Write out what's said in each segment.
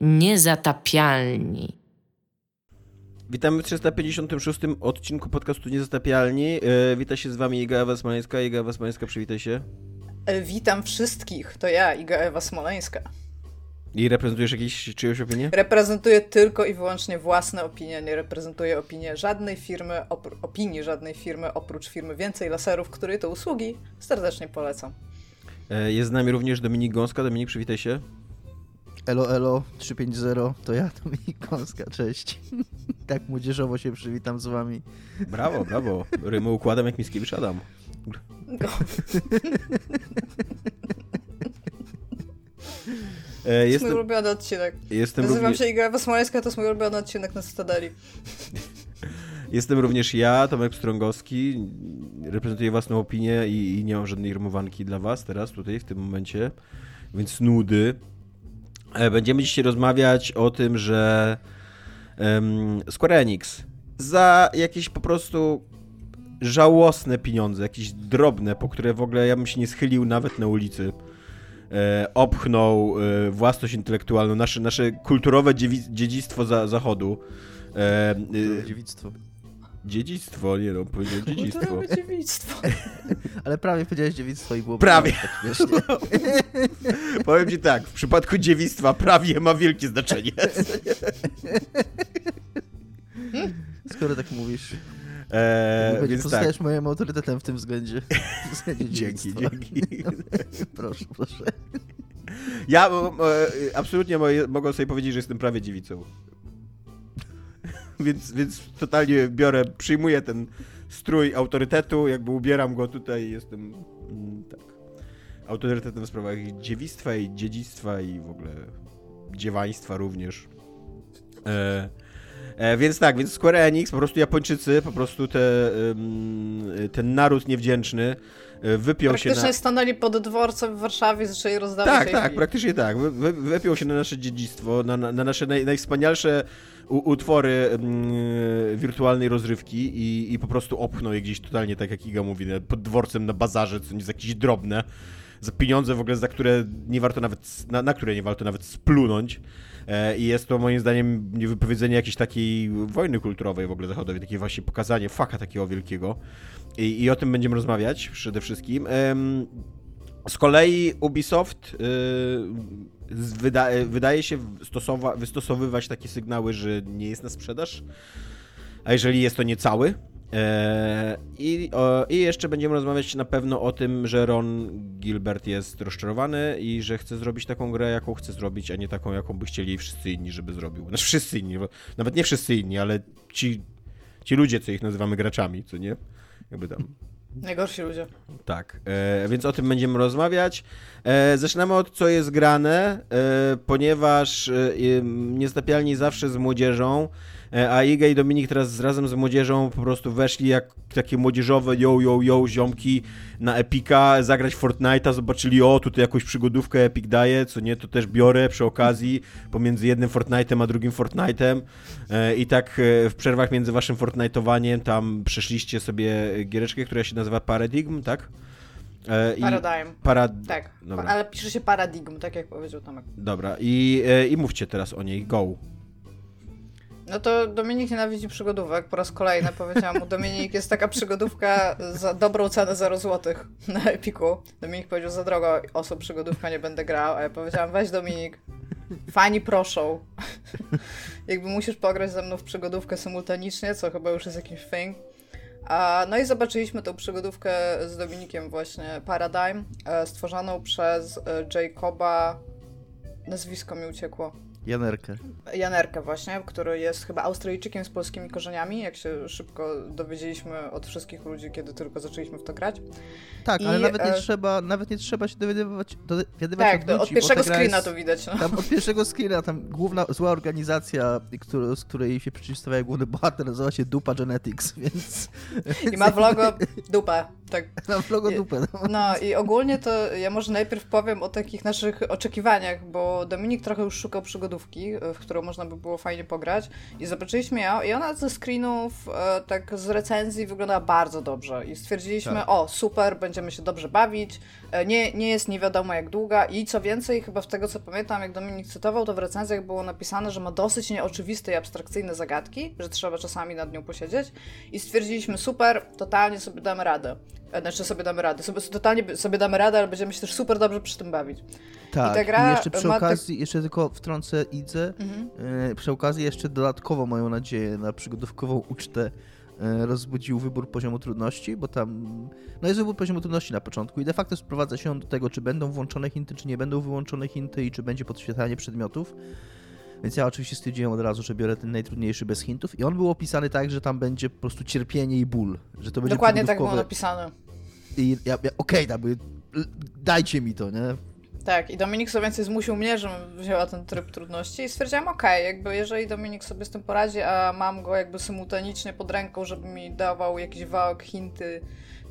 Niezatapialni. Witamy w 356 odcinku podcastu Niezatapialni. E, wita się z wami Iga Ewa Smoleńska. Iga Ewa Smoleńska, przywitaj się. E, witam wszystkich, to ja, Iga Ewa Smoleńska. I reprezentujesz jakieś czyjąś opinię? Reprezentuję tylko i wyłącznie własne opinie, nie reprezentuję opinię żadnej firmy, opinii żadnej firmy, oprócz firmy Więcej Laserów, której to usługi serdecznie polecam. E, jest z nami również Dominik Gąska. Dominik, przywitaj się. Elo, elo, 350, to ja, Dominik Gąska, cześć. tak młodzieżowo się przywitam z wami. Brawo, brawo. Rymu układam jak Mickiewicz Adam. No. E, jest mój ulubiony odcinek. Jestem Nazywam równie... się Iga Smoleńska, to jest mój ulubiony odcinek na Stadeli. Jestem również ja, Tomek Strągowski. Reprezentuję własną opinię i, i, nie mam żadnej rymowanki dla was teraz, tutaj, w tym momencie. Więc nudy. E, będziemy dzisiaj rozmawiać o tym, że Square Enix za jakieś po prostu żałosne pieniądze, jakieś drobne, po które w ogóle ja bym się nie schylił nawet na ulicy e, opchnął e, własność intelektualną, nasze, nasze kulturowe dziedzictwo za, zachodu. E, e, dziedzictwo. Dziedzictwo, nie no, powiedziałem dziedzictwo. Kulturowe dziedzictwo. Ale prawie powiedziałeś dziewictwo i było Prawie. Tak Powiem ci tak, w przypadku dziewictwa prawie ma wielkie znaczenie. Skoro tak mówisz. Eee, więc pozostajesz tak. moim autorytetem w tym względzie. dzięki, dzięki. proszę, proszę. Ja e, absolutnie mogę sobie powiedzieć, że jestem prawie dziewicą. więc, więc totalnie biorę, przyjmuję ten strój autorytetu, jakby ubieram go tutaj jestem mm, tak, autorytetem w sprawach dziewictwa i dziedzictwa i w ogóle dziewaństwa również. E, E, więc tak, więc Square Enix, po prostu Japończycy, po prostu te, ten naród niewdzięczny e, wypiął się na... Praktycznie stanęli pod dworcem w Warszawie i zaczęli rozdawać Tak, tak, praktycznie tak. Wy, wypiął się na nasze dziedzictwo, na, na nasze naj, najwspanialsze u, utwory wirtualnej rozrywki i, i po prostu opchnął je gdzieś totalnie, tak jak Iga mówi, pod dworcem na bazarze, co jest jakieś drobne, za pieniądze w ogóle, za które nie warto nawet, na, na które nie warto nawet splunąć. E, I jest to moim zdaniem wypowiedzenie jakiejś takiej wojny kulturowej w ogóle zachodowej, takie właśnie pokazanie faka takiego wielkiego. I, i o tym będziemy rozmawiać przede wszystkim. Z kolei Ubisoft y, wyda, wydaje się wystosowywać takie sygnały, że nie jest na sprzedaż. A jeżeli jest to nie cały, E, I, I jeszcze będziemy rozmawiać na pewno o tym, że Ron Gilbert jest rozczarowany i że chce zrobić taką grę, jaką chce zrobić, a nie taką, jaką by chcieli wszyscy inni, żeby zrobił. Znaczy wszyscy inni, nawet nie wszyscy inni, ale ci, ci ludzie, co ich nazywamy graczami, co nie? Jakby tam Najgorsi ludzie. Tak, e, więc o tym będziemy rozmawiać. E, zaczynamy od co jest grane, e, ponieważ e, niezatapialni zawsze z młodzieżą a Iga i Dominik teraz razem z młodzieżą po prostu weszli jak takie młodzieżowe yo, yo, yo ziomki na Epika, zagrać Fortnite'a, zobaczyli o, tutaj jakąś przygodówkę Epic daje, co nie, to też biorę przy okazji pomiędzy jednym Fortnite'em a drugim Fortnite'em e, i tak e, w przerwach między waszym Fortnite'owaniem tam przeszliście sobie giereczkę, która się nazywa Paradigm, tak? I Paradigm. Parad... Tak, Dobra. ale pisze się Paradigm, tak jak powiedział Tomek. Dobra, i, i mówcie teraz o niej, go. No to Dominik nienawidzi przygodówek. Po raz kolejny powiedziałam mu, Dominik, jest taka przygodówka za dobrą cenę 0 zł na Epiku. Dominik powiedział, za drogo osób przygodówka nie będę grał, a ja powiedziałam, weź Dominik, fani proszą. Jakby musisz pograć ze mną w przygodówkę symultanicznie, co chyba już jest jakiś thing. A, no i zobaczyliśmy tą przygodówkę z Dominikiem właśnie, Paradigm, e, stworzoną przez e, Jacoba, nazwisko mi uciekło. Janerkę. Janerkę właśnie, który jest chyba Australijczykiem z polskimi korzeniami, jak się szybko dowiedzieliśmy od wszystkich ludzi, kiedy tylko zaczęliśmy w to grać. Tak, I, ale nawet nie, e... trzeba, nawet nie trzeba się dowiadywać, dowiadywać tak, od, ludzi, od pierwszego screena jest, to widać. No. Tam od pierwszego screena, tam główna zła organizacja, który, z której się przeciwstawia główny bohater, nazywa się Dupa Genetics, więc... I ma w logo dupę. Tak. Ma w logo dupę. No. no i ogólnie to ja może najpierw powiem o takich naszych oczekiwaniach, bo Dominik trochę już szukał przygody przygodówki, w którą można by było fajnie pograć. I zobaczyliśmy ją i ona ze screenów, tak z recenzji wyglądała bardzo dobrze. I stwierdziliśmy, tak. o super, będziemy się dobrze bawić, nie, nie jest nie wiadomo jak długa. I co więcej, chyba w tego co pamiętam, jak Dominik cytował, to w recenzjach było napisane, że ma dosyć nieoczywiste i abstrakcyjne zagadki, że trzeba czasami nad nią posiedzieć. I stwierdziliśmy, super, totalnie sobie damy radę. Znaczy sobie damy radę. Sobie, totalnie sobie damy radę, ale będziemy się też super dobrze przy tym bawić. Tak, i, ta gra i jeszcze przy okazji, tak... jeszcze tylko wtrącę Idzę, mhm. e, przy okazji jeszcze dodatkowo moją nadzieję na przygodówkową ucztę e, rozbudził wybór poziomu trudności, bo tam no jest wybór poziomu trudności na początku i de facto sprowadza się on do tego, czy będą włączone hinty, czy nie będą wyłączone hinty i czy będzie podświetlanie przedmiotów. Więc ja oczywiście stwierdziłem od razu, że biorę ten najtrudniejszy bez hintów i on był opisany tak, że tam będzie po prostu cierpienie i ból. Że to będzie Dokładnie tak było napisane. I ja, ja okej, okay, dajcie mi to, nie? Tak, i Dominik sobie więcej zmusił mnie, żebym wzięła ten tryb trudności i stwierdziłam, okej, okay, jakby jeżeli Dominik sobie z tym poradzi, a mam go jakby symultanicznie pod ręką, żeby mi dawał jakiś wałek, hinty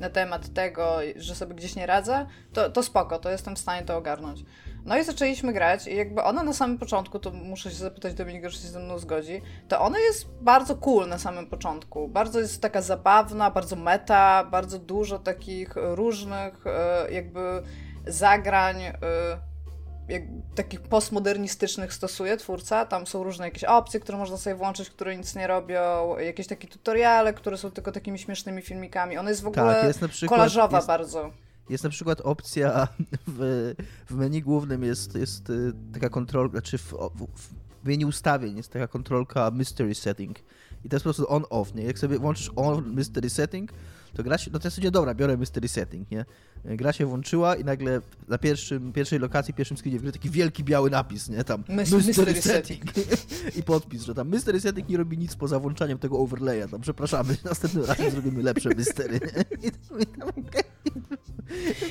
na temat tego, że sobie gdzieś nie radzę, to, to spoko, to jestem w stanie to ogarnąć. No i zaczęliśmy grać i jakby ona na samym początku, to muszę się zapytać Dominika, czy się ze mną zgodzi, to ona jest bardzo cool na samym początku. Bardzo jest taka zabawna, bardzo meta, bardzo dużo takich różnych e, jakby zagrań e, jak, takich postmodernistycznych stosuje twórca. Tam są różne jakieś opcje, które można sobie włączyć, które nic nie robią, jakieś takie tutoriale, które są tylko takimi śmiesznymi filmikami. Ona jest w ogóle tak, jest przykład, kolażowa jest... bardzo. Jest na przykład opcja w, w menu głównym jest, jest y, taka kontrolka, znaczy w, w, menu ustawień jest taka kontrolka mystery setting. I to jest po prostu on-off, nie? Jak sobie włączysz on mystery setting, to gra się, no to jest sobie dobra, biorę mystery setting, nie? Gra się włączyła i nagle na pierwszym, pierwszej lokacji, pierwszym screenie w taki wielki biały napis, nie? Tam mystery, mystery setting. I podpis, że tam mystery setting nie robi nic poza włączaniem tego overlaya. Tam przepraszamy, następnym razem zrobimy lepsze mystery, nie?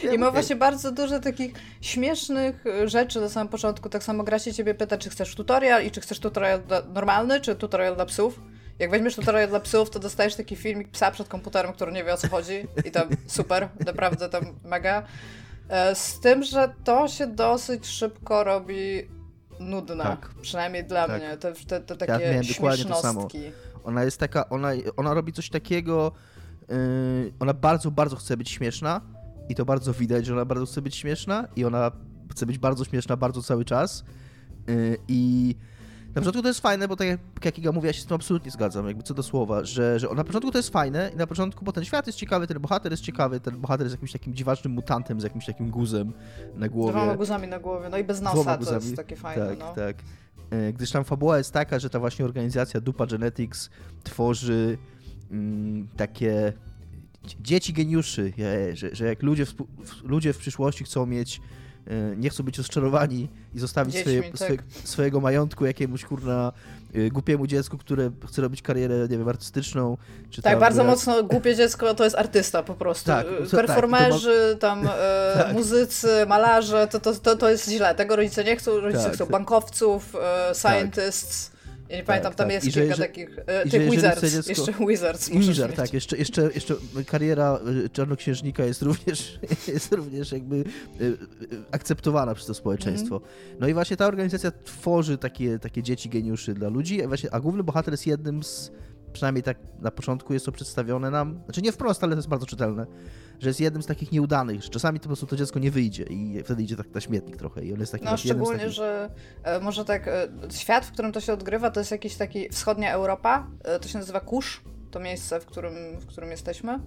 I, I ma właśnie bardzo dużo takich śmiesznych rzeczy na samym początku. Tak samo gra się ciebie pyta, czy chcesz tutorial i czy chcesz tutorial normalny, czy tutorial dla psów. Jak weźmiesz tutorial dla psów, to dostajesz taki filmik psa przed komputerem, który nie wie o co chodzi i tam super, naprawdę tam mega. E, z tym, że to się dosyć szybko robi nudne, tak. przynajmniej dla tak. mnie, te, te, te takie ja śmiesznostki. Ona jest taka, ona, ona robi coś takiego, yy, ona bardzo, bardzo chce być śmieszna i to bardzo widać, że ona bardzo chce być śmieszna i ona chce być bardzo śmieszna bardzo cały czas yy, i na początku to jest fajne, bo tak jak, jak Iga mówi, ja się z tym absolutnie zgadzam, jakby co do słowa, że, że na początku to jest fajne i na początku, bo ten świat jest ciekawy, ten bohater jest ciekawy, ten bohater jest jakimś takim dziwacznym mutantem z jakimś takim guzem na głowie. Dwoma guzami na głowie, no i bez nosa to jest takie fajne, Tak, no. tak. E, gdyż tam fabuła jest taka, że ta właśnie organizacja Dupa Genetics tworzy mm, takie dzieci geniuszy, że, że jak ludzie w, ludzie w przyszłości chcą mieć nie chcą być rozczarowani i zostawić Dziećmi, swoje, tak. swoje, swojego majątku jakiemuś kurna e, głupiemu dziecku, które chce robić karierę, nie wiem, artystyczną. Czy tak, bardzo mocno głupie dziecko to jest artysta po prostu. Tak, Performerzy, tak, ma... tam e, tak. muzycy, malarze, to, to, to, to jest źle. Tego rodzice nie chcą, rodzice tak. chcą bankowców, e, scientists. Ja nie pamiętam, tak, tam tak. jest I kilka że, takich. E, tych Wizards. Dziecko... Jeszcze Wizards. Wizard, tak. Jeszcze, jeszcze, jeszcze kariera e, czarnoksiężnika jest również, jest również jakby e, e, akceptowana przez to społeczeństwo. Mm. No i właśnie ta organizacja tworzy takie, takie dzieci geniuszy dla ludzi, a, właśnie, a główny bohater jest jednym z. Przynajmniej tak na początku jest to przedstawione nam. Znaczy nie wprost, ale to jest bardzo czytelne że jest jednym z takich nieudanych, że czasami to po prostu to dziecko nie wyjdzie i wtedy idzie tak na śmietnik trochę i on jest taki No szczególnie, takich... że e, może tak, e, świat, w którym to się odgrywa, to jest jakiś taki wschodnia Europa, e, to się nazywa Kusz, to miejsce, w którym, w którym jesteśmy.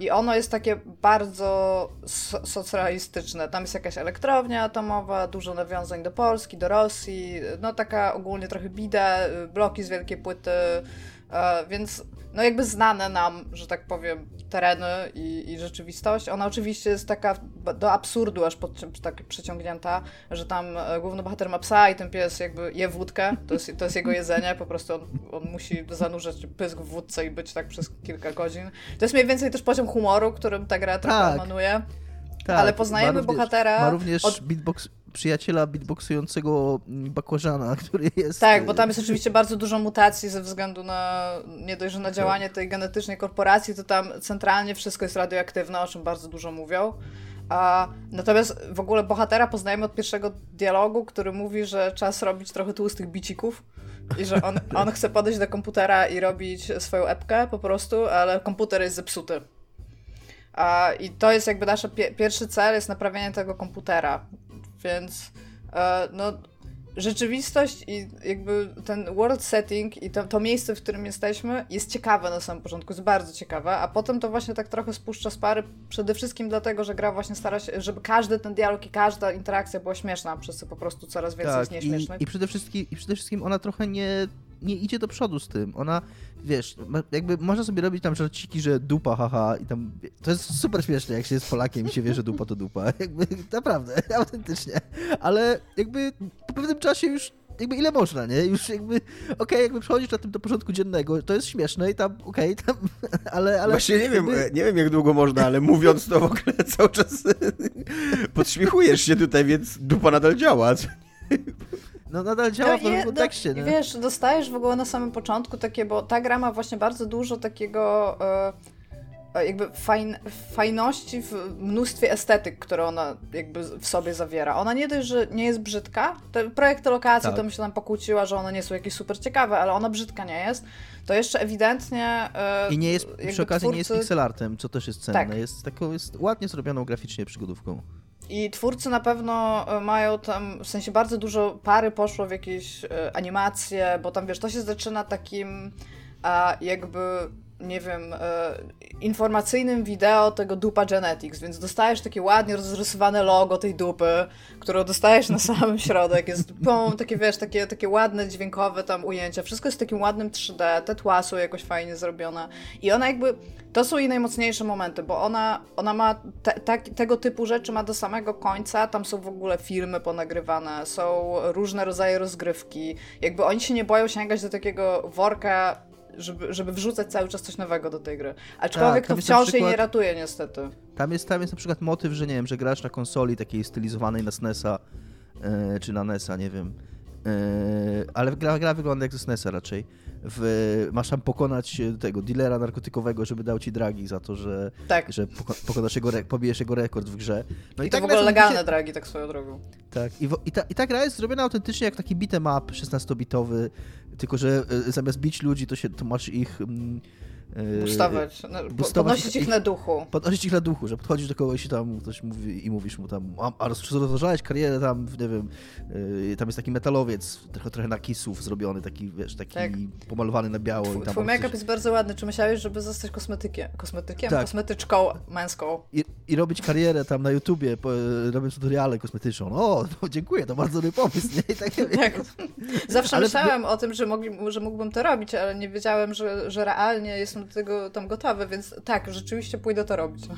I ono jest takie bardzo so socjalistyczne. Tam jest jakaś elektrownia atomowa, dużo nawiązań do Polski, do Rosji, no taka ogólnie trochę bida, bloki z wielkiej płyty, więc no jakby znane nam, że tak powiem, tereny i, i rzeczywistość. Ona oczywiście jest taka do absurdu aż pod, tak przeciągnięta, że tam e, główny bohater ma psa i ten pies jakby je wódkę, to jest, to jest jego jedzenie, po prostu on, on musi zanurzać pysk w wódce i być tak przez kilka godzin. To jest mniej więcej też poziom humoru, którym ta gra trochę tak. emanuje. Tak, ale poznajemy ma również, bohatera. Ma również od... beatbox, przyjaciela beatboxującego bakłażana, który jest... Tak, bo tam jest oczywiście bardzo dużo mutacji ze względu na nie dość, że na działanie tej genetycznej korporacji, to tam centralnie wszystko jest radioaktywne, o czym bardzo dużo mówią. A, natomiast w ogóle bohatera poznajemy od pierwszego dialogu, który mówi, że czas robić trochę tłustych bicików i że on, on chce podejść do komputera i robić swoją epkę po prostu, ale komputer jest zepsuty. A, I to jest jakby nasz pie pierwszy cel, jest naprawienie tego komputera. Więc e, no, rzeczywistość i jakby ten world setting i to, to, miejsce, w którym jesteśmy jest ciekawe na samym początku, jest bardzo ciekawe, a potem to właśnie tak trochę spuszcza z pary, przede wszystkim dlatego, że gra właśnie stara się, żeby każdy ten dialog i każda interakcja była śmieszna, przez co po prostu coraz więcej tak, jest nieśmiesznych. I, i, przede wszystkim, I przede wszystkim ona trochę nie, nie idzie do przodu z tym, ona wiesz, jakby można sobie robić tam żarciki, że dupa, haha, i tam, to jest super śmieszne, jak się jest Polakiem i się wie, że dupa to dupa, jakby, naprawdę, autentycznie, ale jakby po pewnym czasie już jakby ile można, nie? Już jakby, okej, okay, jakby przechodzisz na tym do porządku dziennego, to jest śmieszne i tam, okej, okay, tam, ale, ale... Właśnie nie wiem, nie wiem jak długo można, ale mówiąc to w ogóle cały czas podśmiechujesz się tutaj, więc dupa nadal działa. No nadal działa no, w nowym kontekście, no, Wiesz, dostajesz w ogóle na samym początku takie, bo ta gra ma właśnie bardzo dużo takiego e, jakby fajn, fajności w mnóstwie estetyk, które ona jakby w sobie zawiera. Ona nie dość, że nie jest brzydka, te projekty lokacji tak. to mi się tam pokłóciła, że one nie są jakieś super ciekawe, ale ona brzydka nie jest, to jeszcze ewidentnie e, I nie jest, przy okazji twórcy... nie jest pixelartem, co też jest cenne. Tak. Jest taką, jest ładnie zrobioną graficznie przygodówką. I twórcy na pewno e, mają tam, w sensie bardzo dużo pary poszło w jakieś e, animacje, bo tam wiesz, to się zaczyna takim a, jakby nie wiem, e, informacyjnym wideo tego dupa Genetics, więc dostajesz takie ładnie rozrysowane logo tej dupy, którą dostajesz na samym środek, jest pum, takie, wiesz, takie, takie ładne, dźwiękowe tam ujęcia, wszystko jest takim ładnym 3D, te tła są jakoś fajnie zrobione. I ona jakby, to są jej najmocniejsze momenty, bo ona, ona ma te, te, tego typu rzeczy ma do samego końca, tam są w ogóle filmy ponagrywane, są różne rodzaje rozgrywki, jakby oni się nie boją sięgać do takiego worka żeby, żeby wrzucać cały czas coś nowego do tej gry. Aczkolwiek tak, to wciąż przykład, jej nie ratuje niestety. Tam jest, tam jest na przykład motyw, że nie wiem, że grasz na konsoli takiej stylizowanej na SNESa, yy, czy na NESa, nie wiem. Yy, ale gra, gra wygląda jak ze SNESa raczej w, masz tam pokonać tego dealera narkotykowego, żeby dał ci dragi za to, że, tak. że pokonasz jego, pobijesz jego rekord w grze. No i, I to tak w ogóle legalne się... dragi, tak swoją drogą. Tak, i, i, ta, i ta gra jest zrobiona autentycznie jak taki beat'em up 16-bitowy, tylko że y, zamiast bić ludzi, to się to masz ich... Mm, Bustować, no, podnosić ich, na duchu. Podnosić ich na duchu, że podchodzisz do kogoś i tam ktoś mówi i mówisz mu tam, a rozpoczynałeś karierę tam, nie wiem, yy, tam jest taki metalowiec, trochę, trochę na kisów zrobiony, taki, wiesz, taki tak. pomalowany na biało. Twój, twój make-up coś... jest bardzo ładny. Czy myślałeś, żeby zostać kosmetykiem? Kosmetykiem? Tak. Kosmetyczką męską. I, I, robić karierę tam na YouTubie, po, robiąc tutoriale kosmetyczną. O, no, dziękuję, to bardzo dobry pomysł, nie? tak, tak. Zawsze ale... myślałem o tym, że, mogli, że mógłbym to robić, ale nie wiedziałem, że, że realnie jestem do tego tam gotowy, więc tak, rzeczywiście pójdę to robić. No.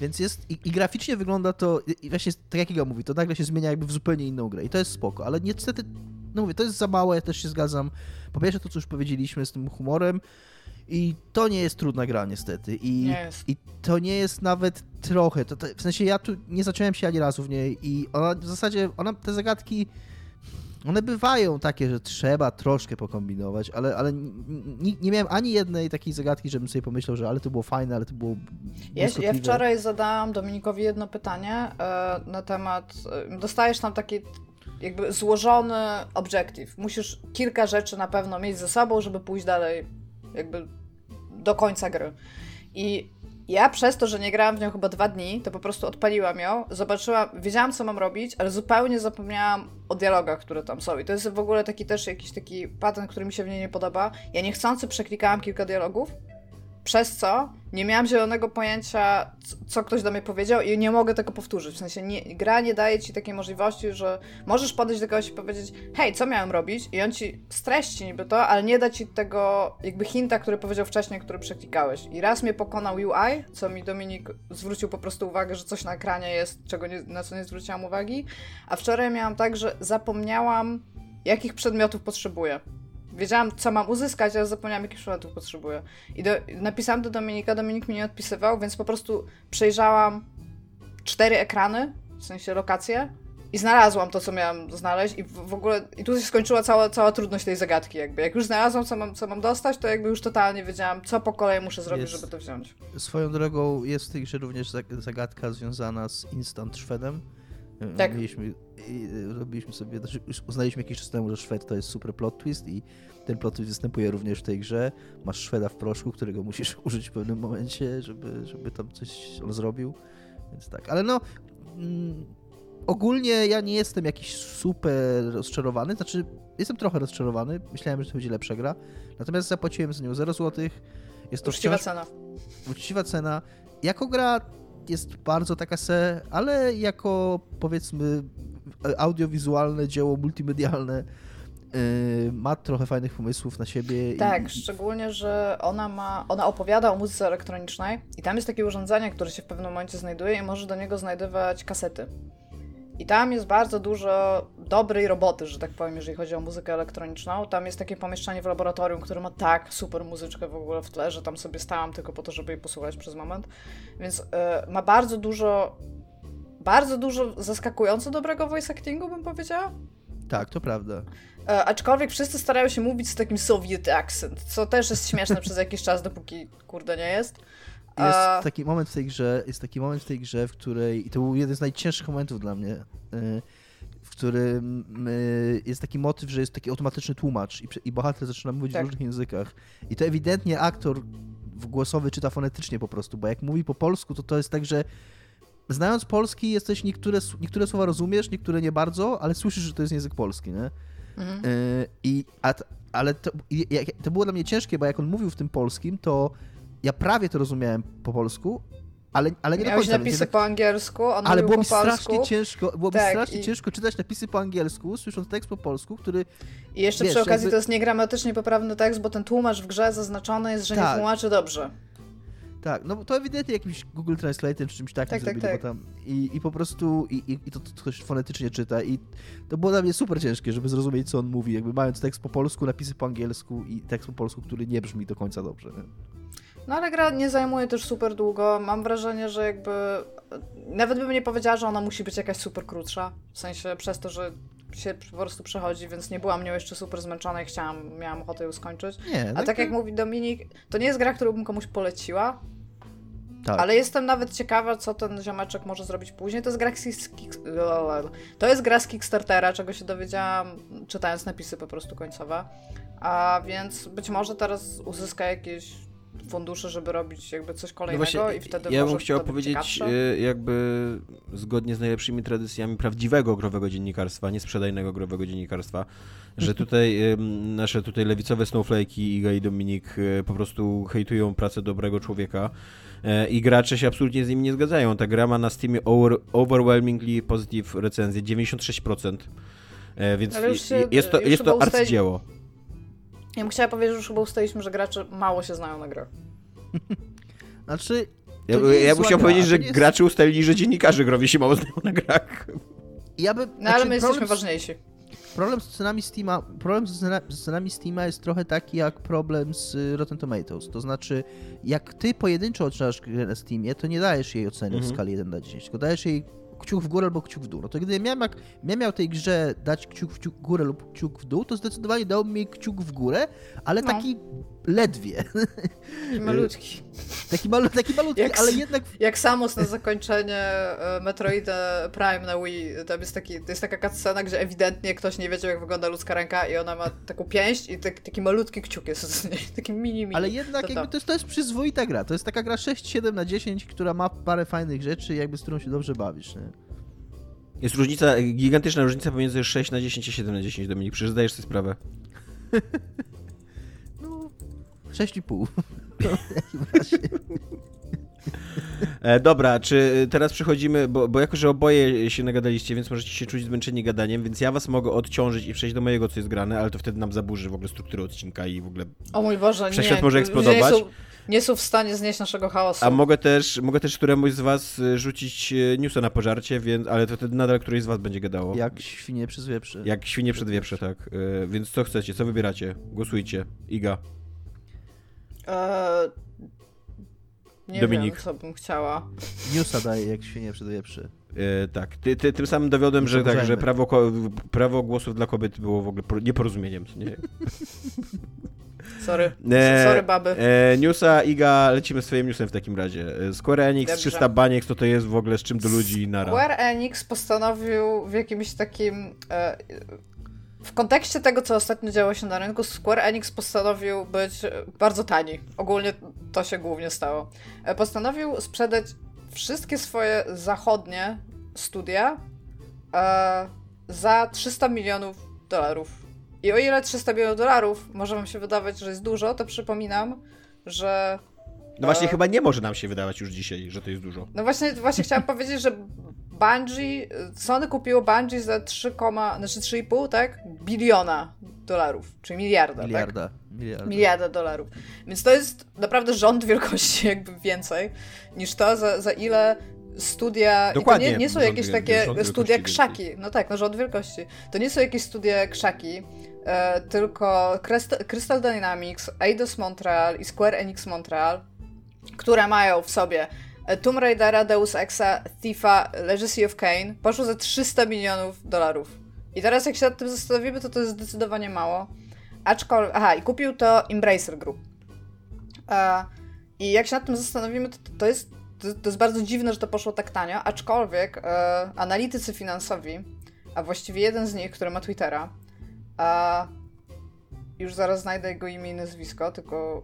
Więc jest, i, i, graficznie wygląda to, i właśnie tak jak Iga mówi, to nagle się zmienia jakby w zupełnie inną grę i to jest spoko, ale niestety, no mówię, to jest za małe, ja też się zgadzam. Po pierwsze to, co już powiedzieliśmy z tym humorem i to nie jest trudna gra niestety i, i to nie jest nawet trochę, to, to, w sensie ja tu nie zacząłem się ani razu w niej i ona w zasadzie, ona, te zagadki one bywają takie, że trzeba troszkę pokombinować, ale, ale nie, nie miałem ani jednej takiej zagadki, żebym sobie pomyślał, że ale to było fajne, ale to było. Ja, ja wczoraj zadałam Dominikowi jedno pytanie e, na temat. E, dostajesz tam taki jakby złożony objective. Musisz kilka rzeczy na pewno mieć ze sobą, żeby pójść dalej, jakby do końca gry. I ja przez to, że nie grałam w nią chyba dwa dni, to po prostu odpaliłam ją, zobaczyłam, wiedziałam co mam robić, ale zupełnie zapomniałam o dialogach, które tam są. I to jest w ogóle taki też jakiś taki patent, który mi się w niej nie podoba. Ja niechcący przeklikałam kilka dialogów, przez co nie miałam zielonego pojęcia, co ktoś do mnie powiedział i nie mogę tego powtórzyć. W sensie nie, gra nie daje ci takiej możliwości, że możesz podejść do kogoś i powiedzieć hej, co miałem robić? I on ci streści niby to, ale nie da ci tego jakby hinta, który powiedział wcześniej, który przeklikałeś. I raz mnie pokonał UI, co mi Dominik zwrócił po prostu uwagę, że coś na ekranie jest, czego nie, na co nie zwróciłam uwagi. A wczoraj miałam tak, że zapomniałam, jakich przedmiotów potrzebuję. Wiedziałam, co mam uzyskać, ale zapomniałam, jakich przedmiotów potrzebuję. I do, napisałam do Dominika, Dominik mi nie odpisywał, więc po prostu przejrzałam cztery ekrany, w sensie lokacje, I znalazłam to, co miałam znaleźć i w, w ogóle, i tu się skończyła cała, cała trudność tej zagadki jakby. Jak już znalazłam, co mam, co mam dostać, to jakby już totalnie wiedziałam, co po kolei muszę zrobić, jest, żeby to wziąć. Swoją drogą jest w tej grze również zagadka związana z Instant Shredem. Tak. Mieliśmy, robiliśmy sobie, znaczy uznaliśmy jakiś czas temu, że Shred to jest super plot twist i ten plot twist występuje również w tej grze. Masz Shreda w proszku, którego musisz użyć w pewnym momencie, żeby, żeby tam coś on zrobił. Więc tak, ale no... Mm, ogólnie ja nie jestem jakiś super rozczarowany, znaczy jestem trochę rozczarowany, myślałem, że to będzie lepsza gra, natomiast zapłaciłem za nią 0 zł. Jest to Uczciwa wciąż... cena. Uczciwa cena. Jako gra jest bardzo taka se, ale jako powiedzmy audiowizualne dzieło multimedialne yy, ma trochę fajnych pomysłów na siebie. Tak, i... szczególnie, że ona ma, ona opowiada o muzyce elektronicznej i tam jest takie urządzenie, które się w pewnym momencie znajduje i może do niego znajdować kasety. I tam jest bardzo dużo dobrej roboty, że tak powiem, jeżeli chodzi o muzykę elektroniczną. Tam jest takie pomieszczenie w laboratorium, które ma tak super muzyczkę w ogóle w tle, że tam sobie stałam tylko po to, żeby jej posłuchać przez moment. Więc y, ma bardzo dużo, bardzo dużo zaskakująco dobrego voice actingu, bym powiedziała. Tak, to prawda. E, aczkolwiek wszyscy starają się mówić z takim Soviet accent, co też jest śmieszne przez jakiś czas, dopóki kurde nie jest. Jest taki moment w tej grze, jest taki moment w tej grze, w której, i to był jeden z najcięższych momentów dla mnie, y, w którym y, jest taki motyw, że jest taki automatyczny tłumacz i, i bohater zaczyna mówić tak. w różnych językach. I to ewidentnie aktor głosowy czyta fonetycznie po prostu, bo jak mówi po polsku, to to jest tak, że znając polski jesteś niektóre, niektóre słowa rozumiesz, niektóre nie bardzo, ale słyszysz, że to jest język polski, nie? Mhm. Y, I, a, ale to, i, to było dla mnie ciężkie, bo jak on mówił w tym polskim, to ja prawie to rozumiałem po polsku, ale, ale nie Miałeś do końca. napisy tak... po angielsku, on Ale było mi strasznie ciężko, było tak, mi strasznie i... ciężko czytać napisy po angielsku, słysząc tekst po polsku, który... I jeszcze wiesz, przy okazji jakby... to jest niegramatycznie poprawny tekst, bo ten tłumacz w grze zaznaczony jest, że tak. nie tłumaczy dobrze. Tak, no to ewidentnie jakimś Google Translate czy czymś takim tak, tak zrobili, tak, tak. Tam, i, i po prostu i, i, i to, to ktoś fonetycznie czyta i to było dla mnie super ciężkie, żeby zrozumieć, co on mówi, jakby mając tekst po polsku, napisy po angielsku i tekst po polsku, który nie brzmi do końca dobrze. Nie? No ale gra nie zajmuje też super długo. Mam wrażenie, że jakby. Nawet bym nie powiedziała, że ona musi być jakaś super krótsza. W sensie przez to, że się po prostu przechodzi, więc nie byłam nią jeszcze super zmęczona i chciałam, miałam ochotę ją skończyć. Nie, A tak, tak jak mówi Dominik, to nie jest gra, którą bym komuś poleciła. Tak. Ale jestem nawet ciekawa, co ten ziomeczek może zrobić później. To jest gra z, to jest gra z Kickstartera, czego się dowiedziałam czytając napisy po prostu końcowe. A więc być może teraz uzyska jakieś fundusze, żeby robić jakby coś kolejnego no właśnie, i wtedy Ja bym chciał powiedzieć y, jakby zgodnie z najlepszymi tradycjami prawdziwego growego dziennikarstwa, nie sprzedajnego growego dziennikarstwa, że tutaj nasze tutaj lewicowe snowflake'i Iga i Dominik y, po prostu hejtują pracę dobrego człowieka y, i gracze się absolutnie z nimi nie zgadzają. Ta gra ma na Steamie over, overwhelmingly positive recenzję, 96%. Więc jest to, jest to arcydzieło. Ja bym chciała powiedzieć, że już chyba ustaliliśmy, że gracze mało się znają na grach. znaczy... Ja, ja bym chciał powiedzieć, że jest... gracze ustalili, że dziennikarze growi się mało znają na grach. Ja by, no znaczy, ale my jesteśmy ważniejsi. Problem z cenami Steama, problem z cenami Steama jest trochę taki jak problem z Rotten Tomatoes. To znaczy, jak ty pojedynczo odcinasz grę na Steamie, to nie dajesz jej oceny w mhm. skali 1 na 10, tylko dajesz jej kciuk w górę albo kciuk w dół. No to gdy miałem, jak, miał tej grze dać kciuk w górę lub kciuk w dół, to zdecydowanie dał mi kciuk w górę, ale no. taki ledwie. Taki malutki. Taki, malu, taki malutki, jak, ale jednak... Jak Samus na zakończenie e, Metroid Prime na Wii, tam jest, taki, to jest taka cutscena, gdzie ewidentnie ktoś nie wiedział, jak wygląda ludzka ręka i ona ma taką pięść i tak, taki malutki kciuk jest z niej, taki mini, mini. Ale jednak to, jakby to, jest, to jest przyzwoita gra, to jest taka gra 6-7 na 10, która ma parę fajnych rzeczy jakby z którą się dobrze bawisz, nie? Jest różnica, gigantyczna różnica pomiędzy 6 na 10 i 7 na 10, Dominik, przecież zdajesz sobie sprawę. no, 6,5. E, dobra, czy teraz przechodzimy, bo, bo jako, że oboje się nagadaliście, więc możecie się czuć zmęczeni gadaniem, więc ja was mogę odciążyć i przejść do mojego, co jest grane, ale to wtedy nam zaburzy w ogóle strukturę odcinka i w ogóle O mój Boże, Wszechświat nie. może eksplodować. Nie są, nie są w stanie znieść naszego chaosu. A mogę też, mogę też któremuś z was y, rzucić newsa na pożarcie, więc, ale to wtedy nadal któryś z was będzie gadało. Jak świnie przez wieprze. Jak świnie przed wieprze, tak. Więc co chcecie, co wybieracie? Głosujcie. Iga. Eee nie Dominik. wiem, co bym chciała. Newsa daje jak świnie przed wieprze. E, tak, ty, ty, tym samym dowiodłem, że, tak, że prawo, prawo głosów dla kobiet było w ogóle nieporozumieniem. Nie? Sorry. E, Sorry, baby. E, newsa, Iga, lecimy swoim newsem w takim razie. E, Square Enix, Dobrze. 300 baniek, co to jest w ogóle, z czym do ludzi nara? Square Enix postanowił w jakimś takim... E, w kontekście tego, co ostatnio działo się na rynku, Square Enix postanowił być bardzo tani. Ogólnie to się głównie stało. E, postanowił sprzedać wszystkie swoje zachodnie studia e, za 300 milionów dolarów. I o ile 300 milionów dolarów może wam się wydawać, że jest dużo, to przypominam, że no właśnie, e... chyba nie może nam się wydawać już dzisiaj, że to jest dużo. No właśnie, właśnie chciałam powiedzieć, że Bungie, Sony kupiło Bungie za 3, znaczy 3,5, tak? Biliona dolarów, czyli miliarda, miliarda, tak? Miliarda. Miliarda dolarów. Więc to jest naprawdę rząd wielkości jakby więcej niż to, za, za ile studia. Dokładnie. Nie, nie są jakieś takie studia krzaki. No tak, no rząd wielkości. To nie są jakieś studia krzaki, e, tylko Crystal Dynamics, Eidos Montreal i Square Enix Montreal, które mają w sobie Tomb Raidera, Deus Exa, Thiefa, Legacy of Kane, poszło za 300 milionów dolarów. I teraz jak się nad tym zastanowimy, to to jest zdecydowanie mało. Aczkolwiek, aha, i kupił to Embracer Group. E, I jak się nad tym zastanowimy, to, to jest to, jest bardzo dziwne, że to poszło tak tanio, aczkolwiek e, analitycy finansowi, a właściwie jeden z nich, który ma Twittera, już zaraz znajdę jego imię i nazwisko, tylko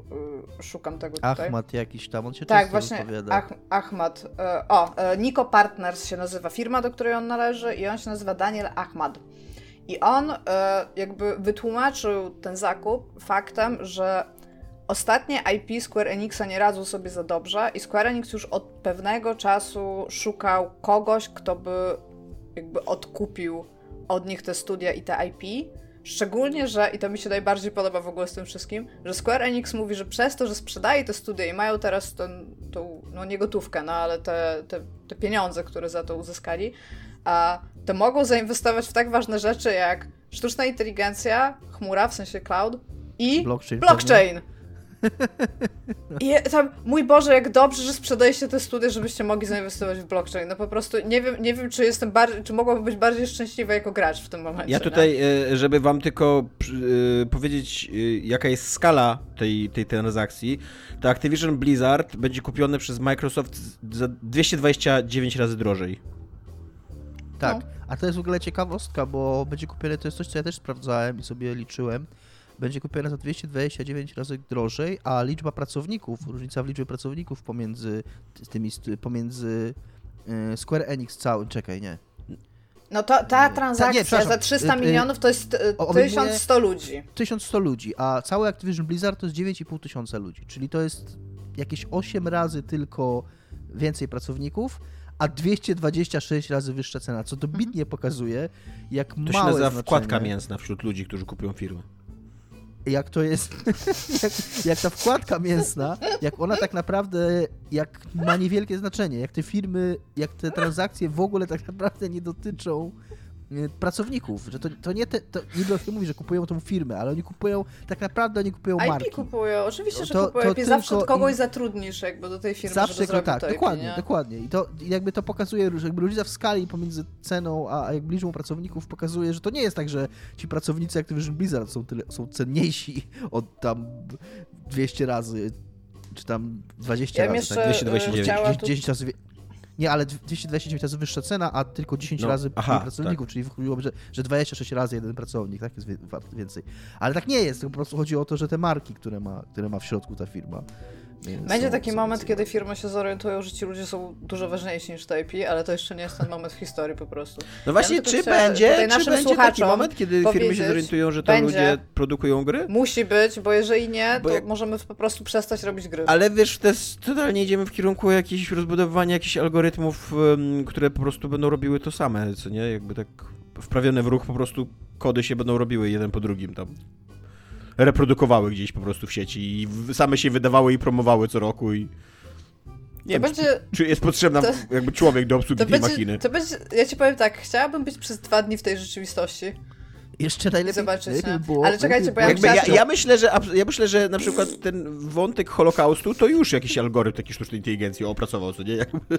y, szukam tego tutaj. Ahmad jakiś tam, on się Tak, właśnie, Ach, Ahmad. Y, o, y, Nico Partners się nazywa firma, do której on należy i on się nazywa Daniel Ahmad. I on jakby wytłumaczył ten zakup faktem, że Ostatnie IP Square Enixa nie radzą sobie za dobrze i Square Enix już od pewnego czasu szukał kogoś, kto by jakby odkupił od nich te studia i te IP. Szczególnie, że, i to mi się najbardziej podoba w ogóle z tym wszystkim, że Square Enix mówi, że przez to, że sprzedaje te studia i mają teraz ten, tą, no nie gotówkę, no ale te, te, te pieniądze, które za to uzyskali, a to mogą zainwestować w tak ważne rzeczy jak sztuczna inteligencja, chmura, w sensie cloud i blockchain. blockchain. I tam, mój Boże, jak dobrze, że sprzedajecie te studia, żebyście mogli zainwestować w blockchain. No po prostu nie wiem, nie wiem czy jestem bardziej, czy mogłabym być bardziej szczęśliwa jako gracz w tym momencie. Ja tutaj, nie? żeby wam tylko e, powiedzieć, e, jaka jest skala tej, tej transakcji, to Activision Blizzard będzie kupione przez Microsoft za 229 razy drożej. Tak, no. a to jest w ogóle ciekawostka, bo będzie kupione, to jest coś, co ja też sprawdzałem i sobie liczyłem będzie kupiona za 229 razy drożej, a liczba pracowników, różnica w liczbie pracowników pomiędzy tymi, pomiędzy e, Square Enix całym, czekaj, nie. No to ta transakcja nie, za 300 e, e, milionów to jest 1100 ludzi. 1100 ludzi, a cały Activision Blizzard to jest 9,5 tysiąca ludzi, czyli to jest jakieś 8 razy tylko więcej pracowników, a 226 razy wyższa cena, co dobitnie mhm. pokazuje, jak to małe To się nazywa znaczenie... wkładka mięsna wśród ludzi, którzy kupują firmy jak to jest, jak, jak, ta wkładka mięsna, jak ona tak naprawdę, jak ma niewielkie znaczenie, jak te firmy, jak te transakcje w ogóle tak naprawdę nie dotyczą pracowników, że to, to nie te, to nie mówi, że kupują tą firmę, ale oni kupują, tak naprawdę oni kupują IP marki. kupują, oczywiście, że to, kupują to, zawsze od kogoś zatrudnisz jakby do tej firmy, zawsze żeby tak, dokładnie, IP, dokładnie. I to jakby to pokazuje, że jakby różnica w skali pomiędzy ceną, a jakby liczbą pracowników pokazuje, że to nie jest tak, że ci pracownicy Activision Blizzard są, tyle, są cenniejsi od tam 200 razy czy tam 20 ja razy, tak? 229. 10 razy nie, ale 229 razy wyższa cena, a tylko 10 no, razy aha, pracowników, tak. czyli wychodziłoby, że, że 26 razy jeden pracownik, tak jest więcej. Ale tak nie jest, po prostu chodzi o to, że te marki, które ma, które ma w środku ta firma, będzie taki moment, kiedy firmy się zorientują, że ci ludzie są dużo ważniejsi niż IP, ale to jeszcze nie jest ten moment w historii po prostu. No właśnie, ja czy będzie, czy będzie taki moment, kiedy firmy się zorientują, że to będzie, ludzie produkują gry? Musi być, bo jeżeli nie, to jak... możemy po prostu przestać robić gry. Ale wiesz, to jest, totalnie idziemy w kierunku jakichś rozbudowywania jakichś algorytmów, które po prostu będą robiły to same, co nie? Jakby tak wprawione w ruch po prostu kody się będą robiły jeden po drugim tam reprodukowały gdzieś po prostu w sieci i same się wydawały i promowały co roku i... Nie wiem, będzie, czy, jest potrzebny jakby człowiek do obsługi tej będzie, machiny. To będzie, ja ci powiem tak, chciałabym być przez dwa dni w tej rzeczywistości. Jeszcze najlepiej zobaczyć, było, Ale czekajcie, bo ja, jakby ja, ja, myślę, że, ja myślę, że na przykład ten wątek Holokaustu to już jakiś algorytm taki sztucznej inteligencji opracował, co nie? Jakby...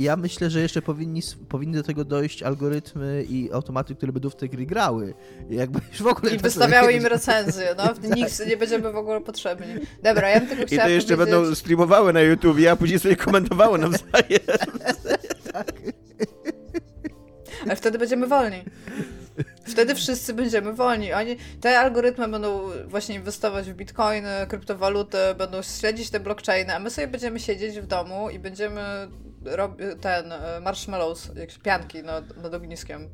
Ja myślę, że jeszcze powinni, powinny do tego dojść algorytmy i automaty, które będą w te gry grały. Jakby już w ogóle I wystawiały im recenzje, no. tak. Nikt nie będziemy w ogóle potrzebni. Dobra, ja bym tylko chciała I to jeszcze powiedzieć... będą streamowały na YouTube, a później sobie komentowały nawzajem. tak. A wtedy będziemy wolni. Wtedy wszyscy będziemy wolni. Oni, te algorytmy będą właśnie inwestować w bitcoiny, kryptowaluty, będą śledzić te blockchainy, a my sobie będziemy siedzieć w domu i będziemy robić ten e, marshmallows, jakieś pianki nad, nad ogniskiem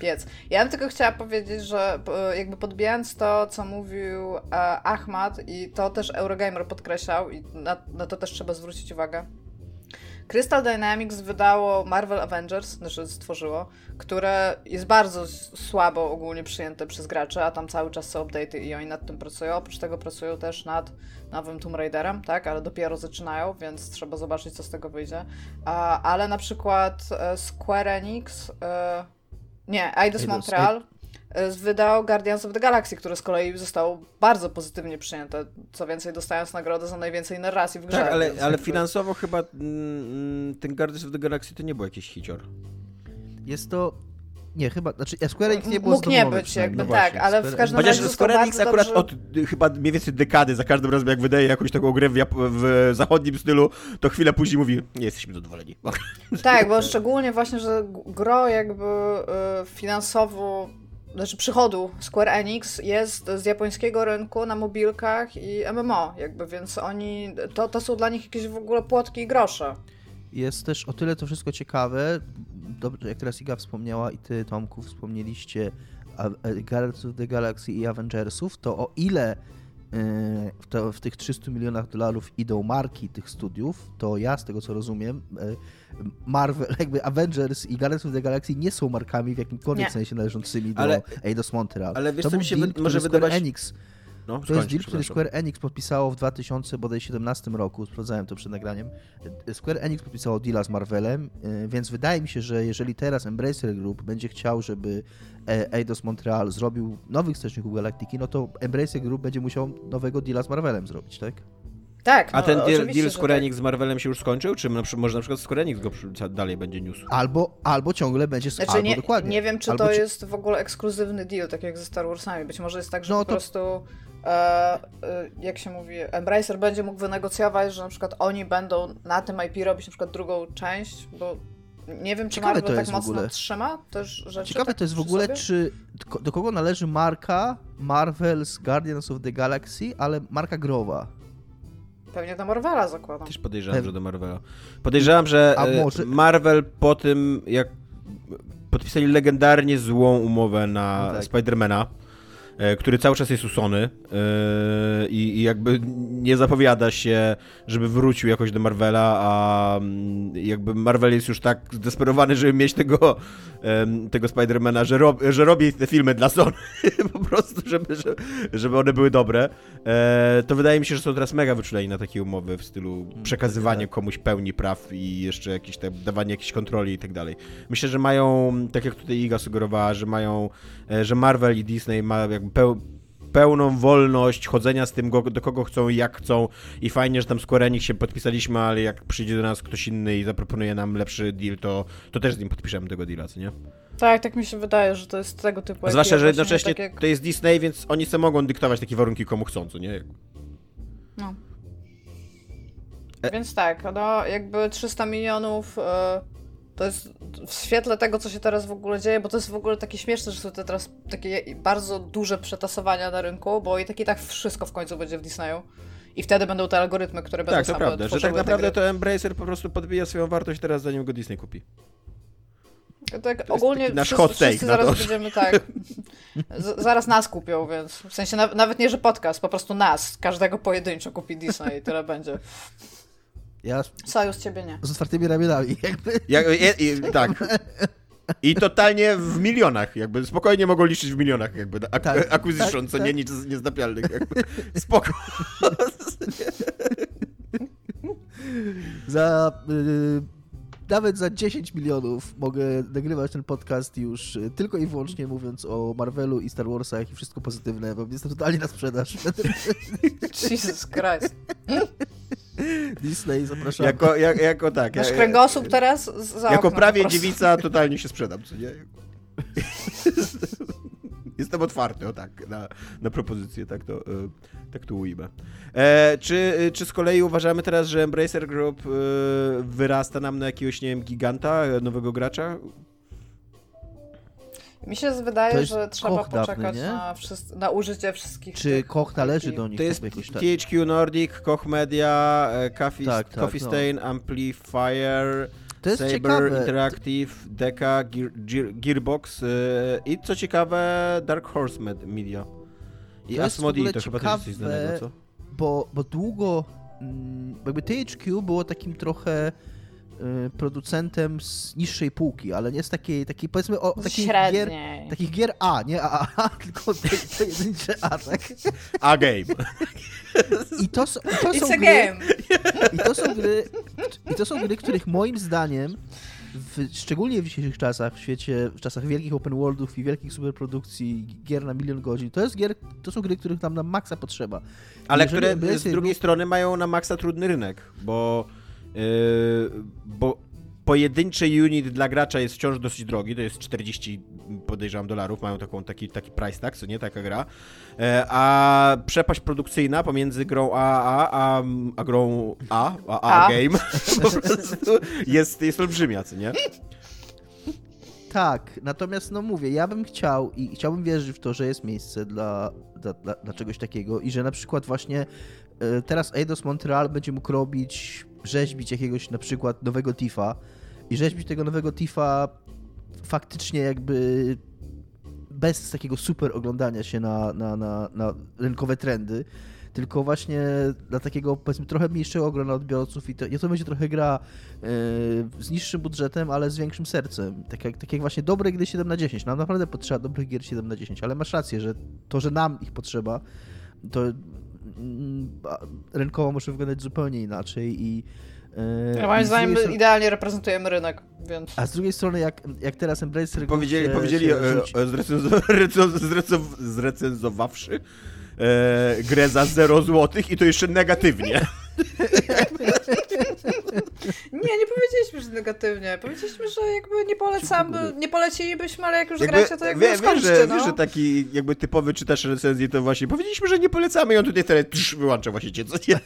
piec. Ja bym tylko chciała powiedzieć, że jakby podbijając to, co mówił e, Ahmad i to też Eurogamer podkreślał i na, na to też trzeba zwrócić uwagę, Crystal Dynamics wydało Marvel Avengers, znaczy stworzyło, które jest bardzo słabo ogólnie przyjęte przez graczy, a tam cały czas są update'y i oni nad tym pracują. Oprócz tego pracują też nad nowym Tomb Raiderem, tak, ale dopiero zaczynają, więc trzeba zobaczyć, co z tego wyjdzie. Ale na przykład e, Square Enix, e, nie, Eidos Montreal wydał Guardians of the Galaxy, które z kolei zostało bardzo pozytywnie przyjęte. Co więcej, dostając nagrodę za najwięcej narracji w grze. Tak, ale, ale finansowo chyba mm, ten Guardians of the Galaxy to nie był jakiś hicior. Jest to nie, chyba, znaczy Square Enix nie było Mógł nie być, jakby no tak, ale w każdym razie Chociaż Square Enix akurat dobrze... od chyba mniej więcej dekady, za każdym razem jak wydaje jakąś taką grę w, w zachodnim stylu, to chwilę później mówi, nie jesteśmy zadowoleni. Tak, bo szczególnie właśnie, że gro jakby y, finansowo znaczy przychodu Square Enix jest z japońskiego rynku na mobilkach i MMO, jakby, więc oni, to, to są dla nich jakieś w ogóle płotki i grosze. Jest też o tyle to wszystko ciekawe, dobrze, jak teraz Iga wspomniała i ty, Tomku, wspomnieliście Guardians of the Galaxy i Avengersów, to o ile w, to, w tych 300 milionach dolarów idą marki tych studiów, to ja z tego co rozumiem, e, Marvel, jakby Avengers i Guardians of the Galaxy nie są markami w jakimkolwiek nie. sensie należącymi do ale, Eidos Montreal. Ale wiesz, to co mi się deal, może wydawać... Enix no, to jest deal, który Square Enix podpisało w 2017 roku, sprawdzałem to przed nagraniem. Square Enix podpisało deala z Marvelem, e, więc wydaje mi się, że jeżeli teraz Embracer Group będzie chciał, żeby Eidos Montreal zrobił nowych strażników Galaktyki, no to Embracer Group będzie musiał nowego deala z Marvelem zrobić, tak? Tak. A no, ten deal, deal Square tak. Enix tak. z Marvelem się już skończył? Czy na może na przykład Square Enix go dalej będzie niósł? Albo, albo ciągle będzie znaczy, albo nie, dokładnie. Nie wiem, czy albo to czy... jest w ogóle ekskluzywny deal, tak jak ze Star Warsami. Być może jest tak, że no, po to... prostu e, e, jak się mówi, Embracer będzie mógł wynegocjować, że na przykład oni będą na tym IP robić na przykład drugą część, bo nie wiem, czy Ciekawe Marvel tak mocno trzyma też rzeczy. Ciekawe tak to jest w ogóle, sobie? czy do kogo należy marka Marvel's Guardians of the Galaxy, ale marka growa. Pewnie do Marvela zakładam. Też podejrzewam, że do Marvela. Podejrzewam, że e, może... Marvel po tym, jak podpisali legendarnie złą umowę na no tak. Spidermana, który cały czas jest usony e, i, jakby nie zapowiada się, żeby wrócił jakoś do Marvela, a mm, jakby Marvel jest już tak zdesperowany, żeby mieć tego, tego Spidermana, że, rob, że robi te filmy dla Sony po prostu, żeby, żeby one były dobre. E, to wydaje mi się, że są teraz mega wyczuleni na takie umowy w stylu mm, przekazywanie tak. komuś pełni praw i jeszcze jakieś te, dawanie jakiejś kontroli i tak dalej. Myślę, że mają, tak jak tutaj Iga sugerowała, że mają, że Marvel i Disney ma jakby peł, pełną wolność chodzenia z tym, do kogo chcą i jak chcą i fajnie, że tam Square Enix się podpisaliśmy, ale jak przyjdzie do nas ktoś inny i zaproponuje nam lepszy deal, to, to też z nim podpiszemy tego deala, co nie? Tak, tak mi się wydaje, że to jest tego typu. Zwłaszcza, że jednocześnie tak jak... to jest Disney, więc oni sobie mogą dyktować takie warunki komu chcą, co nie? No. E... Więc tak, no jakby 300 milionów... Yy to jest w świetle tego, co się teraz w ogóle dzieje, bo to jest w ogóle takie śmieszne, że są te teraz takie bardzo duże przetasowania na rynku, bo i tak i tak wszystko w końcu będzie w Disneyu. I wtedy będą te algorytmy, które będą Tak, to prawda, że tak naprawdę to Embracer po prostu podbija swoją wartość teraz, zanim go Disney kupi. Tak, ogólnie nasz wszyscy, hot take zaraz będziemy tak. Z, zaraz nas kupią, więc w sensie na, nawet nie, że podcast, po prostu nas, każdego pojedynczo kupi Disney i tyle będzie. Ja... Sojusz ciebie nie. Z otwartymi ramionami, jakby. Jak, i, tak. I totalnie w milionach, jakby spokojnie mogą liczyć w milionach, jakby ak tak, acquisition, tak, co tak. nie nic niezdapialnych, jakby. Spoko. za y, nawet za 10 milionów mogę nagrywać ten podcast już y, tylko i wyłącznie mówiąc o Marvelu i Star Warsach i wszystko pozytywne, bo jestem totalnie na sprzedaż. Jesus Christ. Disney, zapraszam. Jako, jak, jako tak. Nasz kręgosłup teraz za Jako prawie dziewica totalnie się sprzedam, co nie? Jestem otwarty, o tak, na, na propozycję, tak to, e, tak to ujmę. E, czy, czy z kolei uważamy teraz, że Embracer Group e, wyrasta nam na jakiegoś, nie wiem, giganta, nowego gracza? Mi się wydaje, że trzeba poczekać dawny, na, na, użycie wszystkich. Czy tych... Koch należy do nich? To jest THQ Nordic, Koch Media, Coffee, tak, tak, Coffee no. Stain, Amplifier. To jest Saber ciekawe. Interactive, Deka, Gear, Gear, Gearbox yy, i co ciekawe Dark Horse Media. I Asmodee to chyba też jest coś znanego, co? Bo, bo długo mm, jakby THQ było takim trochę producentem z niższej półki, ale nie z takiej, takiej powiedzmy o takich gier, takich gier A, nie A, tylko pojedyncze A, tak? A game. I to, i to są gry, i to są gry, i to są gry, których moim zdaniem w, szczególnie w dzisiejszych czasach, w świecie, w czasach wielkich open worldów i wielkich superprodukcji, gier na milion godzin, to jest gier, to są gry, których nam na maksa potrzeba. Ale które z drugiej strony mają na maksa trudny rynek, bo bo pojedynczy unit dla gracza jest wciąż dosyć drogi, to jest 40 podejrzewam dolarów, mają taką, taki, taki price tag, co nie, taka gra, e, a przepaść produkcyjna pomiędzy grą AAA a, a grą A, a, a, a. game po prostu jest, jest olbrzymia, co nie? Tak, natomiast no mówię, ja bym chciał i chciałbym wierzyć w to, że jest miejsce dla, dla, dla, dla czegoś takiego i że na przykład właśnie e, teraz Eidos Montreal będzie mógł robić, rzeźbić jakiegoś na przykład nowego Tifa, i rzeźbić tego nowego Tifa faktycznie jakby bez takiego super oglądania się na, na, na, na rynkowe trendy, tylko właśnie dla takiego powiedzmy trochę mniejszego grona odbiorców i to, i to będzie trochę gra yy, z niższym budżetem, ale z większym sercem. Tak jak, tak jak właśnie dobre gry 7 na 10. Nam naprawdę potrzeba dobrych gier 7 na 10, ale masz rację, że to, że nam ich potrzeba, to rynkowo może wyglądać zupełnie inaczej i ja e, moim zdaniem strony... idealnie reprezentujemy rynek, więc... A z drugiej strony, jak, jak teraz Embracer... Powiedzieli, powiedzieli e, e, zrecenzo, zrecenzo, zrecenzowawszy e, grę za 0 złotych i to jeszcze negatywnie. Nie, nie powiedzieliśmy, że negatywnie. Powiedzieliśmy, że jakby nie polecamy, nie polecilibyśmy, ale jak już jakby, gracie, to jakby wie, skończcie, że, no. Wiesz, że taki jakby typowy czytasz recenzję, to właśnie powiedzieliśmy, że nie polecamy i on tutaj tyle wyłącza właśnie cię, co nie?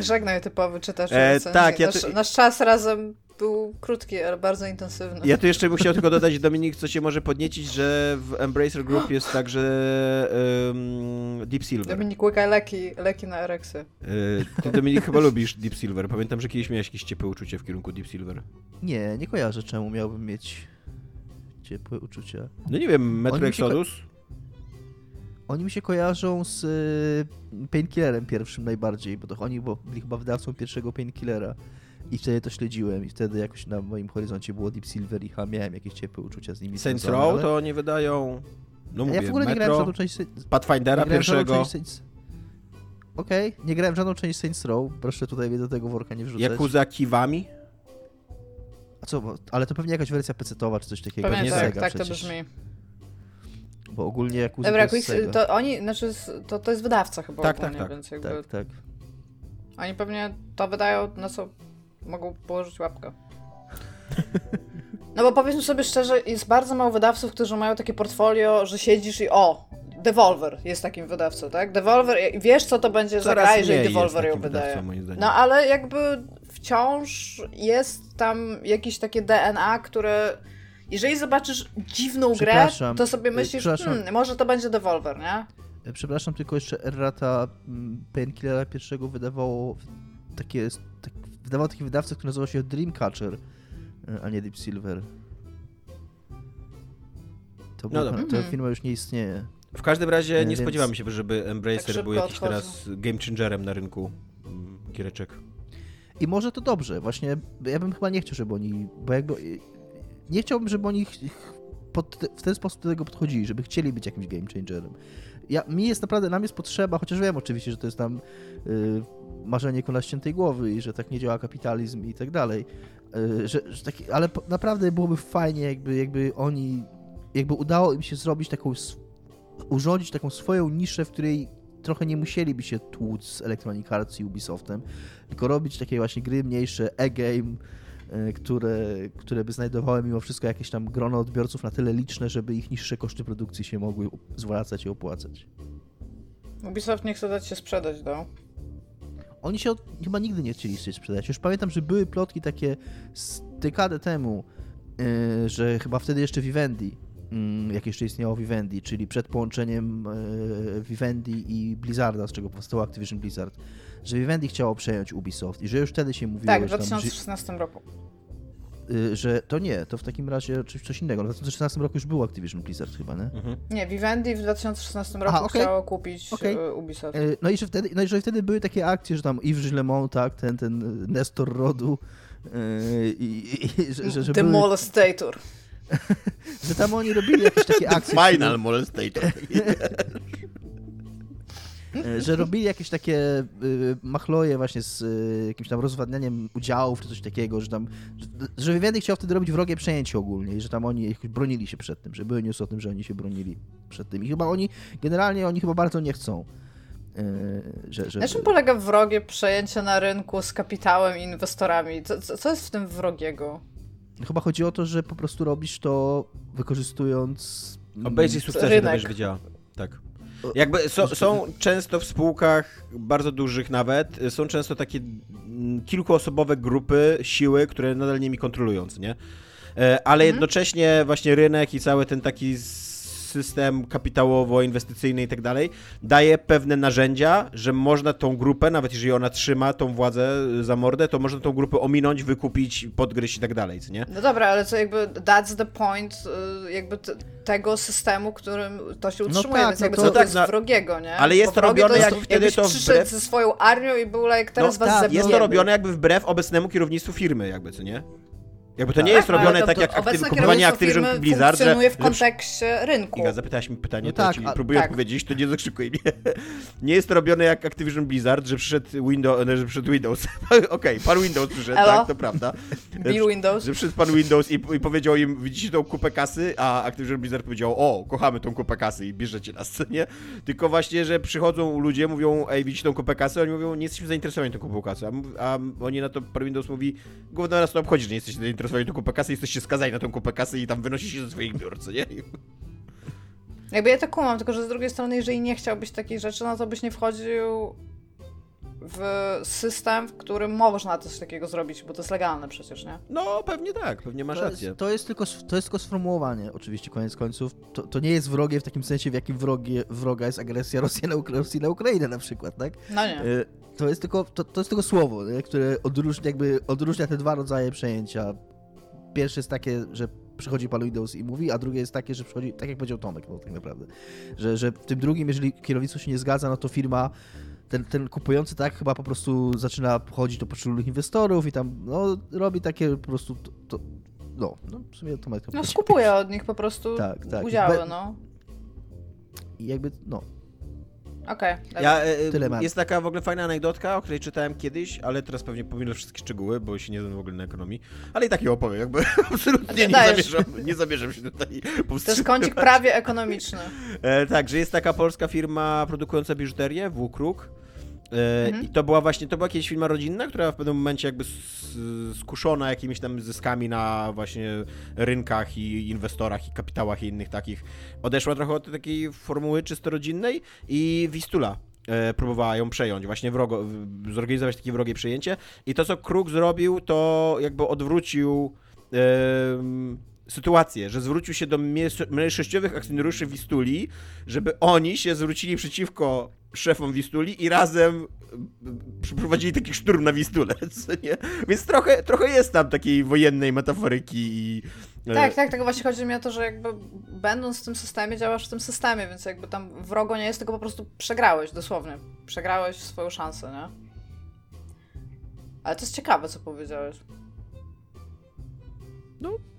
Żegnaj typowy czytacz e, Tak, ja nasz, nasz czas razem był krótki, ale bardzo intensywny. Ja tu jeszcze bym chciał tylko dodać, Dominik, co się może podniecić, że w Embracer Group jest także um, Deep Silver. Dominik, łykaj leki, leki na ereksy. E, ty, Dominik, chyba lubisz Deep Silver. Pamiętam, że kiedyś miałeś jakieś ciepłe uczucie w kierunku Deep Silver. Nie, nie kojarzę, czemu miałbym mieć ciepłe uczucia. No nie wiem, Metro Exodus? Oni mi się kojarzą z y, Painkillerem pierwszym najbardziej, bo to oni byli chyba wydawcą pierwszego Painkillera i wtedy to śledziłem i wtedy jakoś na moim horyzoncie było Deep Silver i miałem jakieś ciepłe uczucia z nimi. Saints Row ale... to oni wydają... No mówię, ja w ogóle Metro, nie grałem w żadną część... Pathfindera pierwszego. Okej, okay. nie grałem w żadną część Saints Row, proszę tutaj do tego worka nie wrzucać. Yakuza Kiwami? A co, ale to pewnie jakaś wersja PC-towa czy coś takiego. Pewnie nie tak, Sega tak przecież. to brzmi. Bo ogólnie jak Dobra, to, to oni, znaczy, to, to jest wydawca chyba tak, ogólnie, tak, tak. więc jakby... Tak, tak. Oni pewnie to wydają, na co mogą położyć łapkę. No bo powiedzmy sobie szczerze, jest bardzo mało wydawców, którzy mają takie portfolio, że siedzisz i o, Devolver jest takim wydawcą, tak? Devolver, wiesz co to będzie Coraz za gra, jeżeli Devolver ją wydaje. No ale jakby wciąż jest tam jakieś takie DNA, które jeżeli zobaczysz dziwną grę, to sobie myślisz, hmm, może to będzie Devolver, nie? E, przepraszam, tylko jeszcze Errata mm, Painkillera pierwszego wydawało takie, tak, wydawał taki wydawca, który nazywał się Dreamcatcher, e, a nie Deep Silver. To, no był, ta firma już nie istnieje. W każdym razie nie Więc... spodziewamy się, żeby Embracer tak był jakiś odchodzą. teraz game changerem na rynku mm, giereczek. I może to dobrze, właśnie ja bym chyba nie chciał, żeby oni, bo jakby nie chciałbym, żeby oni pod, w ten sposób do tego podchodzili, żeby chcieli być jakimś game changerem. Ja, mi jest naprawdę, nam jest potrzeba, chociaż wiem oczywiście, że to jest tam y, marzenie kola ściętej głowy i że tak nie działa kapitalizm i tak dalej, y, że, że taki, ale po, naprawdę byłoby fajnie, jakby, jakby oni, jakby udało im się zrobić taką, urządzić taką swoją niszę, w której trochę nie musieliby się tłuc z Electronic Arts i Ubisoftem, tylko robić takie właśnie gry mniejsze, e-game, które, które by znajdowały mimo wszystko jakieś tam grono odbiorców na tyle liczne, żeby ich niższe koszty produkcji się mogły zwracać i opłacać. Ubisoft nie chce dać się sprzedać, do. Oni się od, chyba nigdy nie chcieli się sprzedać. Już pamiętam, że były plotki takie z dekadę temu, yy, że chyba wtedy jeszcze Vivendi, yy, jak jeszcze istniało Vivendi, czyli przed połączeniem yy, Vivendi i Blizzarda, z czego powstało Activision Blizzard, że Vivendi chciało przejąć Ubisoft i że już wtedy się mówiło, tak, w 2016 tam, roku. Y, że to nie, to w takim razie coś innego. W 2016 roku już był Activision Blizzard chyba, nie? Mhm. Nie, Vivendi w 2016 roku Aha, okay. chciało kupić okay. Ubisoft. Y, no i, że wtedy, no i że wtedy były takie akcje, że tam Yves Gillemont, tak, ten, ten Nestor Rodu y, i, i że, że, że The były... Molestator. że tam oni robili jakieś takie akcje. Final Molestator. E, że robili jakieś takie y, machloje właśnie z y, jakimś tam rozwadnianiem udziałów czy coś takiego, że tam, że Vivendi chciał wtedy robić wrogie przejęcie ogólnie i że tam oni bronili się przed tym, że były news o tym, że oni się bronili przed tym i chyba oni, generalnie oni chyba bardzo nie chcą. Że, że... Na czym polega wrogie przejęcie na rynku z kapitałem i inwestorami? Co, co jest w tym wrogiego? Chyba chodzi o to, że po prostu robisz to wykorzystując... Obejrzyj sukcesy, to będziesz wiedziała. Tak. Jakby so, są często w spółkach bardzo dużych nawet, są często takie mm, kilkuosobowe grupy, siły, które nadal nimi kontrolują, nie? E, ale mhm. jednocześnie właśnie rynek i cały ten taki system kapitałowo-inwestycyjny i tak dalej, daje pewne narzędzia, że można tą grupę, nawet jeżeli ona trzyma tą władzę za mordę, to można tą grupę ominąć, wykupić, podgryźć i tak dalej, co nie? No dobra, ale co jakby that's the point y, jakby tego systemu, którym to się no utrzymuje, no tak, więc jakby no to, co to jest no, wrogiego, nie? Ale jest to robione to jak, wtedy to przyszedł wbrew... ze swoją armią i był like, teraz no, was tak, Jest to robione jakby wbrew obecnemu kierownictwu firmy, jakby, co nie? Jakby to nie jest tak, robione tak jak aktyw, kupowanie Activision Blizzard, że... funkcjonuje w kontekście rynku. Iga, zapytałaś mi pytanie, no to tak, ja próbuję tak. odpowiedzieć, to nie zakrzykuj mnie. nie jest to robione jak Activision Blizzard, że przyszedł Windows, że przyszedł Windows. Okej, okay, pan Windows przyszedł, Hello? tak, to prawda. Bill Windows. Że przyszedł pan Windows i, i, powiedział im, widzicie tą kupę kasy, a Activision Blizzard powiedział, o, kochamy tą kupę kasy i bierzecie nas, nie? Tylko właśnie, że przychodzą ludzie, mówią, ej, widzicie tą kupę kasy, oni mówią, nie jesteśmy zainteresowani tą kupą kasy, a, a oni na to, pan Windows mówi, głównie nas to obchodzi, że nie jesteście zainteresowani tą kupę kasy, jesteście skazani na tą kupę kasy i tam wynosi się ze swoich biur, co nie? Jakby ja to kumam, tylko że z drugiej strony, jeżeli nie chciałbyś takich rzeczy, no to byś nie wchodził w system, w którym można coś takiego zrobić, bo to jest legalne przecież, nie? No, pewnie tak, pewnie masz to rację. Jest, to, jest tylko, to jest tylko sformułowanie, oczywiście, koniec końców. To, to nie jest wrogie w takim sensie, w jakim wrogie, wroga jest agresja Rosji na, Rosji na Ukrainę na przykład, tak? No nie. Y, to jest tylko, to, to jest tylko słowo, nie? które odróżnia, jakby odróżnia te dwa rodzaje przejęcia Pierwsze jest takie, że przychodzi Windows i mówi, a drugie jest takie, że przychodzi, tak jak powiedział Tomek, no tak naprawdę, że, że w tym drugim, jeżeli kierownictwo się nie zgadza, no to firma, ten, ten kupujący tak chyba po prostu zaczyna chodzić do poszczególnych inwestorów i tam, no, robi takie po prostu, to, to no, no, w sumie Tomek... No, skupuje od nich po prostu tak, tak. udziały, no. I jakby, no, Okej. Okay, ja, e, Tyle mam. Jest taka w ogóle fajna anegdotka, o której czytałem kiedyś, ale teraz pewnie pominę wszystkie szczegóły, bo się nie znam w ogóle na ekonomii. Ale i tak ją opowiem, jakby absolutnie nie zamierzam, nie zamierzam się tutaj powstrzymać. To jest kącik prawie ekonomiczny. E, tak, że jest taka polska firma produkująca biżuterię, Wkruk. E, mhm. I to była właśnie, to była jakaś firma rodzinna, która w pewnym momencie jakby skuszona jakimiś tam zyskami na właśnie rynkach i inwestorach i kapitałach i innych takich, odeszła trochę od takiej formuły czysto rodzinnej i Wistula e, próbowała ją przejąć, właśnie wrogo, zorganizować takie wrogie przejęcie i to, co Kruk zrobił, to jakby odwrócił sytuację, że zwrócił się do mniejszościowych akcjonariuszy Wistuli, żeby oni się zwrócili przeciwko szefom Wistuli i razem przeprowadzili taki szturm na Wistulę, nie? Więc trochę, trochę jest tam takiej wojennej metaforyki i... E, tak, tak, tak właśnie chodzi mi o to, że jakby będąc w tym systemie, działasz w tym systemie, więc jakby tam wrogo nie jest, tylko po prostu przegrałeś, dosłownie. Przegrałeś swoją szansę, nie? Ale to jest ciekawe, co powiedziałeś. No.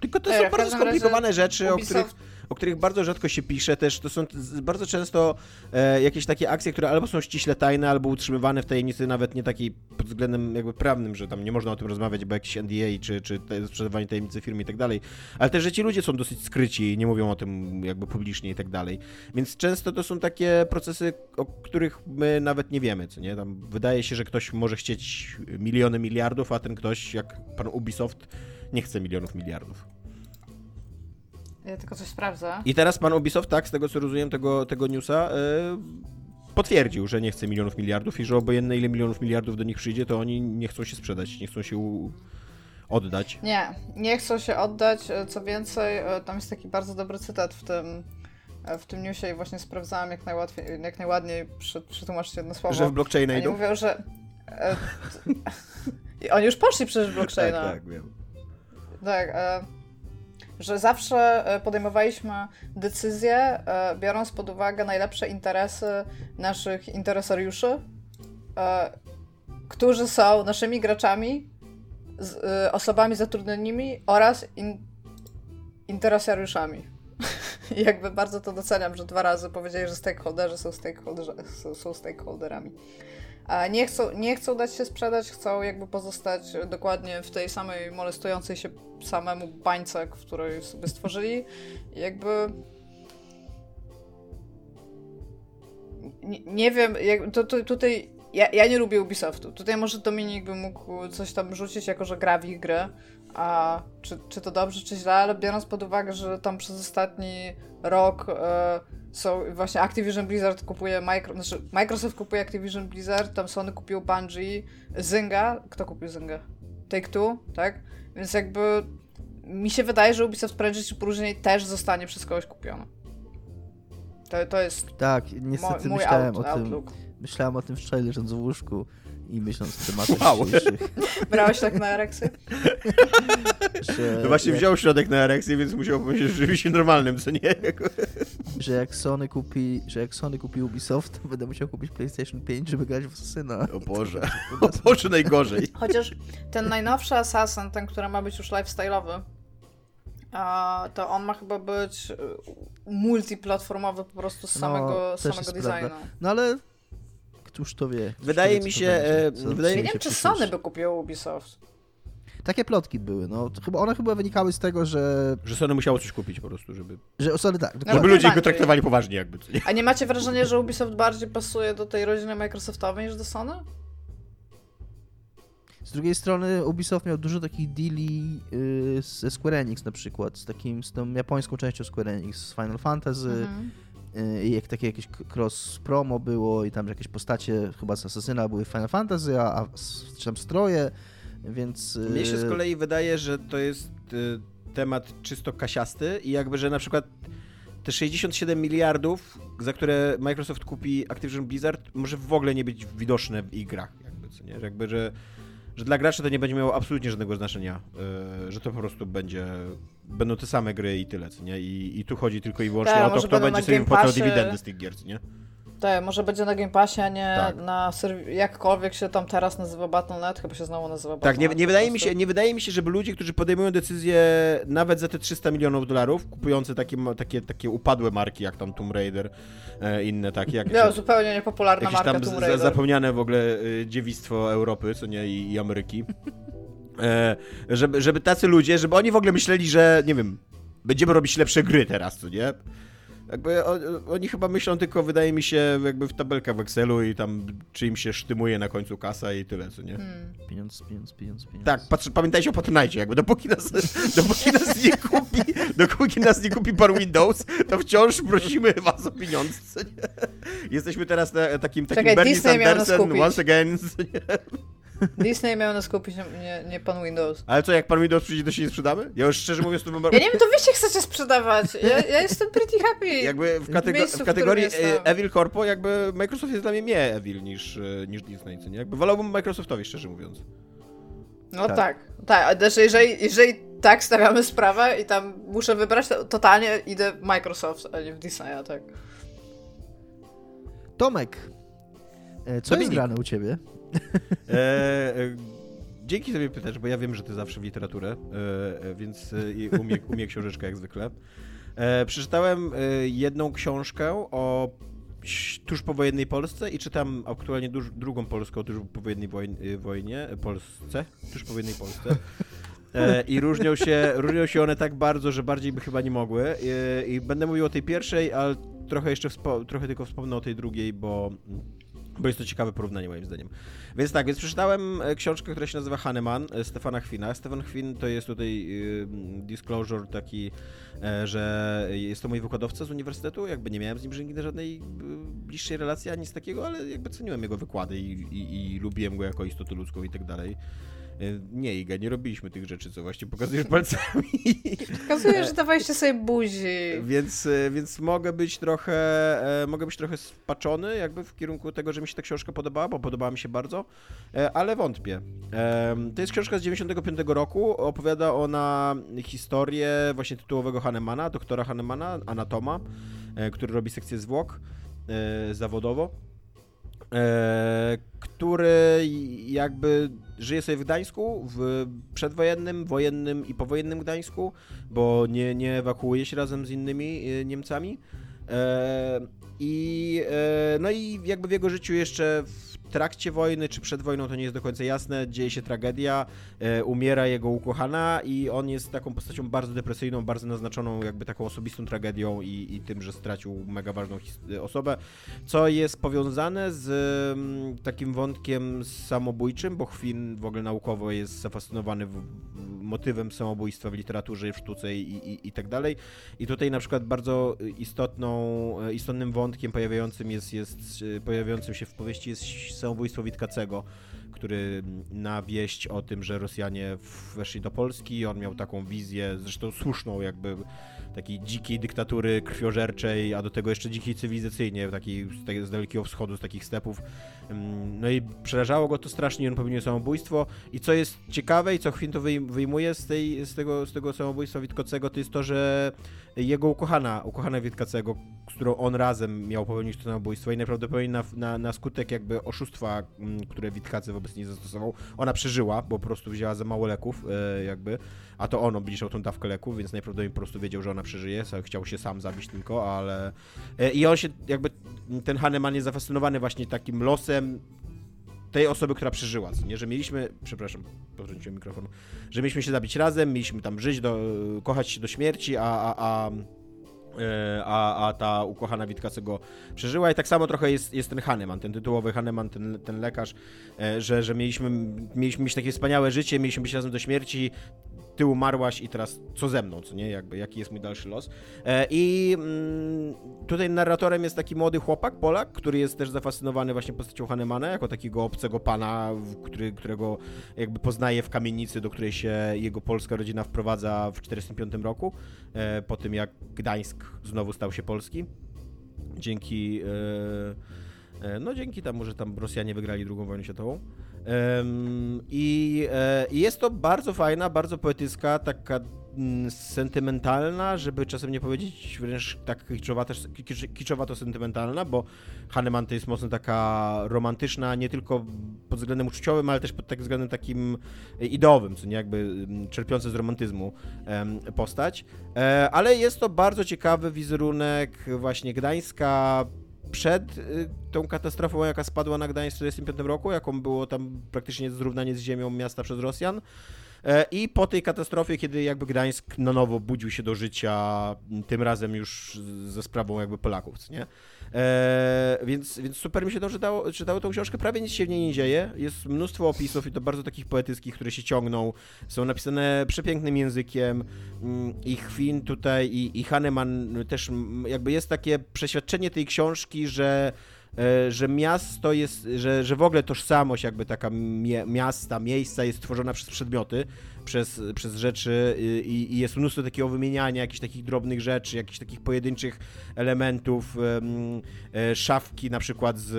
Tylko to są bardzo skomplikowane rzeczy, Ubisoft... o których o których bardzo rzadko się pisze też, to są bardzo często e, jakieś takie akcje, które albo są ściśle tajne, albo utrzymywane w tajemnicy nawet nie takiej pod względem jakby prawnym, że tam nie można o tym rozmawiać, bo jakieś NDA, czy, czy te, sprzedawanie tajemnicy firmy i tak dalej, ale też, że ci ludzie są dosyć skryci i nie mówią o tym jakby publicznie i tak dalej. Więc często to są takie procesy, o których my nawet nie wiemy, co nie? Tam wydaje się, że ktoś może chcieć miliony, miliardów, a ten ktoś, jak pan Ubisoft, nie chce milionów, miliardów. Ja tylko coś sprawdzę. I teraz pan Ubisoft, tak, z tego co rozumiem tego, tego newsa, yy, potwierdził, że nie chce milionów, miliardów i że obojętne ile milionów, miliardów do nich przyjdzie, to oni nie chcą się sprzedać, nie chcą się u... oddać. Nie, nie chcą się oddać. Co więcej, e, tam jest taki bardzo dobry cytat w tym, e, w tym newsie i właśnie sprawdzałam jak, najłatwiej, jak najładniej przetłumaczyć jedno słowo. Że w blockchaina idą? mówią, że... E, oni już poszli przez blockchaina. tak, tak, wiem. Tak, e, że zawsze e, podejmowaliśmy decyzje, e, biorąc pod uwagę najlepsze interesy naszych interesariuszy, e, którzy są naszymi graczami, osobami zatrudnionymi oraz in, interesariuszami. I jakby bardzo to doceniam, że dwa razy powiedzieli, że stakeholderzy są, są, są stakeholderami nie chcą, nie chcą dać się sprzedać, chcą jakby pozostać dokładnie w tej samej molestującej się samemu bańce, której sobie stworzyli. Jakby nie, nie wiem, jak, to, to, tutaj ja, ja nie lubię Ubisoftu. Tutaj może Dominik by mógł coś tam rzucić, jako że gra w ich grę. A czy, czy to dobrze, czy źle, ale biorąc pod uwagę, że tam przez ostatni rok e, są właśnie Activision Blizzard kupuje Micro, znaczy Microsoft kupuje Activision Blizzard, tam Sony kupił Bungie, Zynga, kto kupił Zynga? Take-Two, tak? Więc jakby mi się wydaje, że Ubisoft prędzej czy później też zostanie przez kogoś kupiony. To, to jest Tak, niestety mój myślałem out, o tym. Outlook. Myślałem o tym wczoraj leżąc w łóżku i myśląc w tematach wow. Brałeś tak na ereksję? Że no właśnie jak... wziął środek na ereksję, więc musiał powiedzieć, że żywi się normalnym, co nie? że jak Sony kupi, że jak Sony kupi Ubisoft, to będę musiał kupić PlayStation 5, żeby grać w Assassina. O Boże, o Boże najgorzej. Chociaż ten najnowszy Assassin, ten, który ma być już lifestyle'owy, to on ma chyba być multiplatformowy po prostu z samego, no, samego designu. Prawda. No ale Któż to wie? wydaje wie, mi się... E, wydaje nie wiem, czy Sony by kupiło Ubisoft. Takie plotki były, no. Chyba, one chyba wynikały z tego, że... Że Sony musiało coś kupić po prostu, żeby... Że Sony tak. No, żeby ludzie go traktowali poważnie jakby. Nie? A nie macie wrażenia, że Ubisoft bardziej pasuje do tej rodziny Microsoftowej niż do Sony? Z drugiej strony Ubisoft miał dużo takich deali yy, ze Square Enix na przykład, z takim, z tą japońską częścią Square Enix, z Final Fantasy, mhm. Y, jak takie jakieś cross promo było i tam jakieś postacie chyba z Assassina były Final Fantasy, a, a czy tam stroje, więc... Y, Mnie się z kolei wydaje, że to jest y, temat czysto kasiasty i jakby, że na przykład te 67 miliardów, za które Microsoft kupi Activision Blizzard, może w ogóle nie być widoczne w grach, jakby, co nie? Jakby, że że dla graczy to nie będzie miało absolutnie żadnego znaczenia, że to po prostu będzie, będą te same gry i tyle, co nie? I, i tu chodzi tylko i wyłącznie tak, o to, kto będzie sobie wypłacał dywidendy z tych gier, nie? Tak, może będzie na Game Passie, a nie tak. na jakkolwiek się tam teraz nazywa Battle.net, chyba się znowu nazywa. Tak, nie, nie, wydaje mi się, nie wydaje mi się, żeby ludzie, którzy podejmują decyzje nawet za te 300 milionów dolarów, kupujący takie, takie, takie upadłe marki, jak tam Tomb Raider, e, inne takie. Jak no, zupełnie niepopularna marka tam Tomb Raider. zapomniane w ogóle e, dziewictwo Europy, co nie, i, i Ameryki. E, żeby, żeby tacy ludzie, żeby oni w ogóle myśleli, że, nie wiem, będziemy robić lepsze gry teraz, co nie? Jakby oni chyba myślą tylko, wydaje mi się, jakby w tabelkach w Excelu i tam czy im się sztymuje na końcu kasa i tyle, co nie? Hmm. Pieniądz, pieniądz, pieniądz, pieniądz. Tak, patrz, pamiętajcie o Patronite, jakby dopóki nas, dopóki nas nie kupi, dopóki nas nie kupi pan Windows, to wciąż prosimy was o pieniądze, co nie? Jesteśmy teraz na, takim, takim Czekaj, Bernie Disney Sanderson, once again, co nie? Disney miał nas kupić, nie, nie pan Windows. Ale co, jak pan Windows przyjdzie, to się nie sprzedamy? Ja już szczerze mówiąc to bym... Ja nie wiem, to wy się chcecie sprzedawać. Ja, ja jestem pretty happy. Jakby w, katego w, w kategorii w Evil Corpo, jakby Microsoft jest dla mnie mniej Evil niż, e, niż Disney, co nie? Jakby wolałbym Microsoftowi, szczerze mówiąc. No tak, tak. tak. Znaczy, jeżeli, jeżeli tak stawiamy sprawę i tam muszę wybrać, to totalnie idę w Microsoft, a nie w Disneya, tak. Tomek, e, co jest grane u ciebie? E, e, dzięki, mnie pytasz, bo ja wiem, że ty zawsze w literaturę, e, e więc umie, umie książeczkę jak zwykle. Przeczytałem jedną książkę o tuż powojennej Polsce i czytam aktualnie duż, drugą polską tuż powojennej wojnie, wojnie Polsce, tuż powojennej Polsce. E, I różnią się, różnią się one tak bardzo, że bardziej by chyba nie mogły. E, I będę mówił o tej pierwszej, ale trochę jeszcze trochę tylko wspomnę o tej drugiej, bo bo jest to ciekawe porównanie moim zdaniem. Więc tak, więc przeczytałem e, książkę, która się nazywa Hahnemann Stefana Chwina. Stefan Chwin to jest tutaj disclosure taki, że jest to mój wykładowca z uniwersytetu, jakby nie miałem z nim nigdy żadnej bliższej relacji, ani z takiego, ale jakby ceniłem jego wykłady i, i, i lubiłem go jako istotę ludzką i tak dalej. E, nie, Iga, nie robiliśmy tych rzeczy, co właśnie pokazujesz palcami. Pokazujesz, że dawaliście sobie buzi. Więc, e, więc mogę być trochę, e, mogę być trochę spaczony jakby w kierunku tego, że mi się ta książka podobała, bo podobała mi się bardzo, ale wątpię. To jest książka z 95 roku, opowiada ona historię właśnie tytułowego Hahnemana, doktora Hahnemana, anatoma, który robi sekcję zwłok zawodowo który jakby żyje sobie w Gdańsku, w przedwojennym, wojennym i powojennym Gdańsku, bo nie, nie ewakuuje się razem z innymi e, Niemcami. E, I, e, no i jakby w jego życiu jeszcze trakcie wojny czy przed wojną, to nie jest do końca jasne, dzieje się tragedia, e, umiera jego ukochana i on jest taką postacią bardzo depresyjną, bardzo naznaczoną jakby taką osobistą tragedią i, i tym, że stracił mega ważną osobę, co jest powiązane z m, takim wątkiem samobójczym, bo Chwin w ogóle naukowo jest zafascynowany w, motywem samobójstwa w literaturze w sztuce i, i, i tak dalej. I tutaj na przykład bardzo istotną, istotnym wątkiem pojawiającym jest, jest pojawiającym się w powieści jest samobójstwo Witkacego, który na wieść o tym, że Rosjanie weszli do Polski, on miał taką wizję, zresztą słuszną jakby takiej dzikiej dyktatury krwiożerczej, a do tego jeszcze dzikiej cywilizacyjnie, takiej z, Dalekiego Wschodu, z takich stepów. No i przerażało go to strasznie, on popełnił samobójstwo. I co jest ciekawe i co Chwin to wyjmuje z, tej, z, tego, z tego samobójstwa Witkocego, to jest to, że jego ukochana, ukochana Witkacego, z którą on razem miał popełnić to samobójstwo i najprawdopodobniej na, na, na skutek jakby oszustwa, które Witkacy wobec niej zastosował, ona przeżyła, bo po prostu wzięła za mało leków, e, jakby a to on obniżał tą dawkę leków, więc najprawdopodobniej po prostu wiedział, że ona przeżyje, chciał się sam zabić tylko, ale... E, I on się jakby, ten Hahnemann jest zafascynowany właśnie takim losem tej osoby, która przeżyła, nie? Że mieliśmy, przepraszam, powróciłem mikrofon, że mieliśmy się zabić razem, mieliśmy tam żyć, do, kochać się do śmierci, a, a, a e, a, a ta ukochana Witkacego przeżyła i tak samo trochę jest, jest ten Hahnemann, ten tytułowy Hahnemann, ten, ten lekarz, e, że, że mieliśmy, mieliśmy mieć takie wspaniałe życie, mieliśmy być razem do śmierci, ty umarłaś i teraz co ze mną, co nie, jakby jaki jest mój dalszy los. E, I mm, tutaj narratorem jest taki młody chłopak, Polak, który jest też zafascynowany właśnie postacią Hahnemana, jako takiego obcego pana, który, którego jakby poznaje w kamienicy, do której się jego polska rodzina wprowadza w 1945 roku, e, po tym jak Gdańsk znowu stał się polski. Dzięki e, no dzięki temu, że tam Rosjanie wygrali II wojnę światową. I, e, I jest to bardzo fajna, bardzo poetycka, taka mm, sentymentalna, żeby czasem nie powiedzieć wręcz tak kiczowato, kiczowato sentymentalna, bo Hahnemann to jest mocno taka romantyczna, nie tylko pod względem uczuciowym, ale też pod tak względem takim ideowym, co nie jakby mm, czerpiące z romantyzmu postać. E, ale jest to bardzo ciekawy wizerunek właśnie Gdańska, przed y, tą katastrofą, jaka spadła na Gdańsk w 1945 roku, jaką było tam praktycznie zrównanie z ziemią miasta przez Rosjan. E, I po tej katastrofie, kiedy jakby Gdańsk na nowo budził się do życia, tym razem już ze sprawą jakby Polaków, nie? E, więc, więc super mi się to czytało, czytało tą książkę, prawie nic się w niej nie dzieje, jest mnóstwo opisów i to bardzo takich poetyckich, które się ciągną, są napisane przepięknym językiem. Mm, i Chwin tutaj i, i Hahnemann też jakby jest takie przeświadczenie tej książki, że że miasto jest, że, że w ogóle tożsamość jakby taka miasta, miejsca jest tworzona przez przedmioty, przez, przez rzeczy i, i, jest mnóstwo takiego wymieniania jakichś takich drobnych rzeczy, jakichś takich pojedynczych elementów, e, szafki na przykład z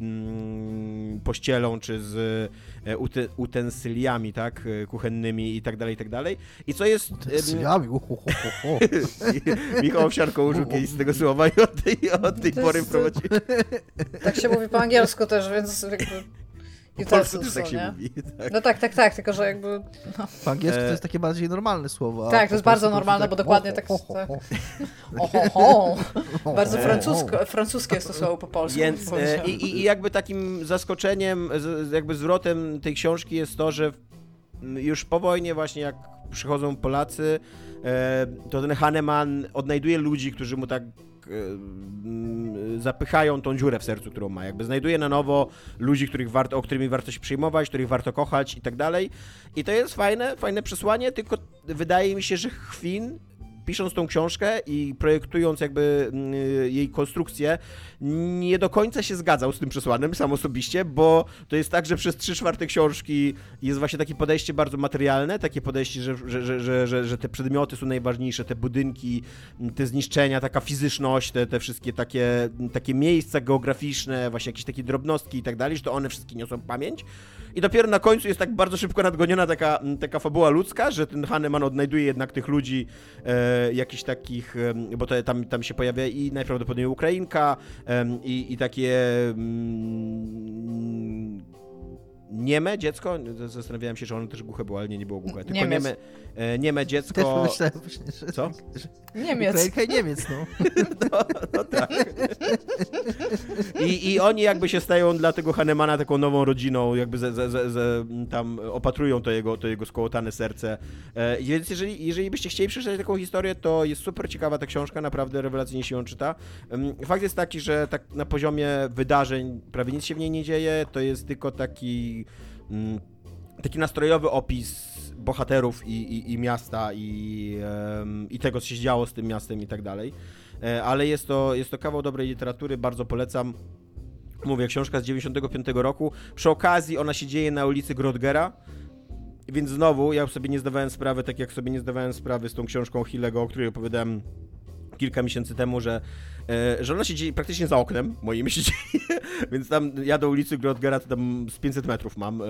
mm, pościelą, czy z e, utensyliami, tak, e, kuchennymi i tak dalej, i tak dalej. I co jest... Utensyliami, Michał Owsiarko użył kiedyś z tego słowa i od tej, od tej pory prowadzi... Tak się mówi po angielsku też, więc jakby... polsku też tak się nie? mówi. Tak. No tak, tak, tak, tylko że jakby... No. Po angielsku to jest takie bardziej normalne słowo. Tak, to jest bardzo normalne, bo dokładnie tak... Oho, Bardzo francusko, francuskie jest to słowo po polsku. Więc, e, i, I jakby takim zaskoczeniem, jakby zwrotem tej książki jest to, że już po wojnie właśnie jak przychodzą Polacy, e, to ten Hahnemann odnajduje ludzi, którzy mu tak e, zapychają tą dziurę w sercu, którą ma. Jakby znajduje na nowo ludzi, których warto, o którymi warto się przejmować, których warto kochać i tak dalej. I to jest fajne, fajne przesłanie, tylko wydaje mi się, że Chwin pisząc tą książkę i projektując jakby mm, jej konstrukcję, nie do końca się zgadzał z tym przesłanem, sam osobiście, bo to jest tak, że przez trzy czwarte książki jest właśnie takie podejście bardzo materialne, takie podejście, że, że, że, że, że te przedmioty są najważniejsze, te budynki, te zniszczenia, taka fizyczność, te, te wszystkie takie, takie miejsca geograficzne, właśnie jakieś takie drobnostki i tak dalej, że to one wszystkie niosą pamięć. I dopiero na końcu jest tak bardzo szybko nadgoniona taka, taka fabuła ludzka, że ten Hahnemann odnajduje jednak tych ludzi e, jakichś takich, e, bo to, tam, tam się pojawia i najprawdopodobniej Ukrainka e, i, i takie mm, nieme dziecko, zastanawiałem się, że ono też głuche było, ale nie, nie było głuche, tylko Niemiec. nieme, e, nieme dziecko... Też pomyślałem właśnie, że... Co? Niemiec. Ukrainka i Niemiec, no. no. no, tak. I, I oni jakby się stają dla tego Hanemana taką nową rodziną, jakby ze, ze, ze, ze tam opatrują to jego, to jego skołotane serce. E, więc jeżeli, jeżeli byście chcieli przeczytać taką historię, to jest super ciekawa ta książka, naprawdę rewelacyjnie się ją czyta. Fakt jest taki, że tak na poziomie wydarzeń prawie nic się w niej nie dzieje, to jest tylko taki Mm, taki nastrojowy opis bohaterów i, i, i miasta i, i tego, co się działo z tym miastem i tak dalej. E, ale jest to, jest to kawał dobrej literatury, bardzo polecam. Mówię, książka z 95 roku. Przy okazji ona się dzieje na ulicy Grodgera, więc znowu ja sobie nie zdawałem sprawy, tak jak sobie nie zdawałem sprawy z tą książką Hillego, o której opowiadałem kilka miesięcy temu, że, e, że ona się dzieje praktycznie za oknem moim się dzieje, więc tam ja do ulicy Grodgera to tam z 500 metrów mam. E,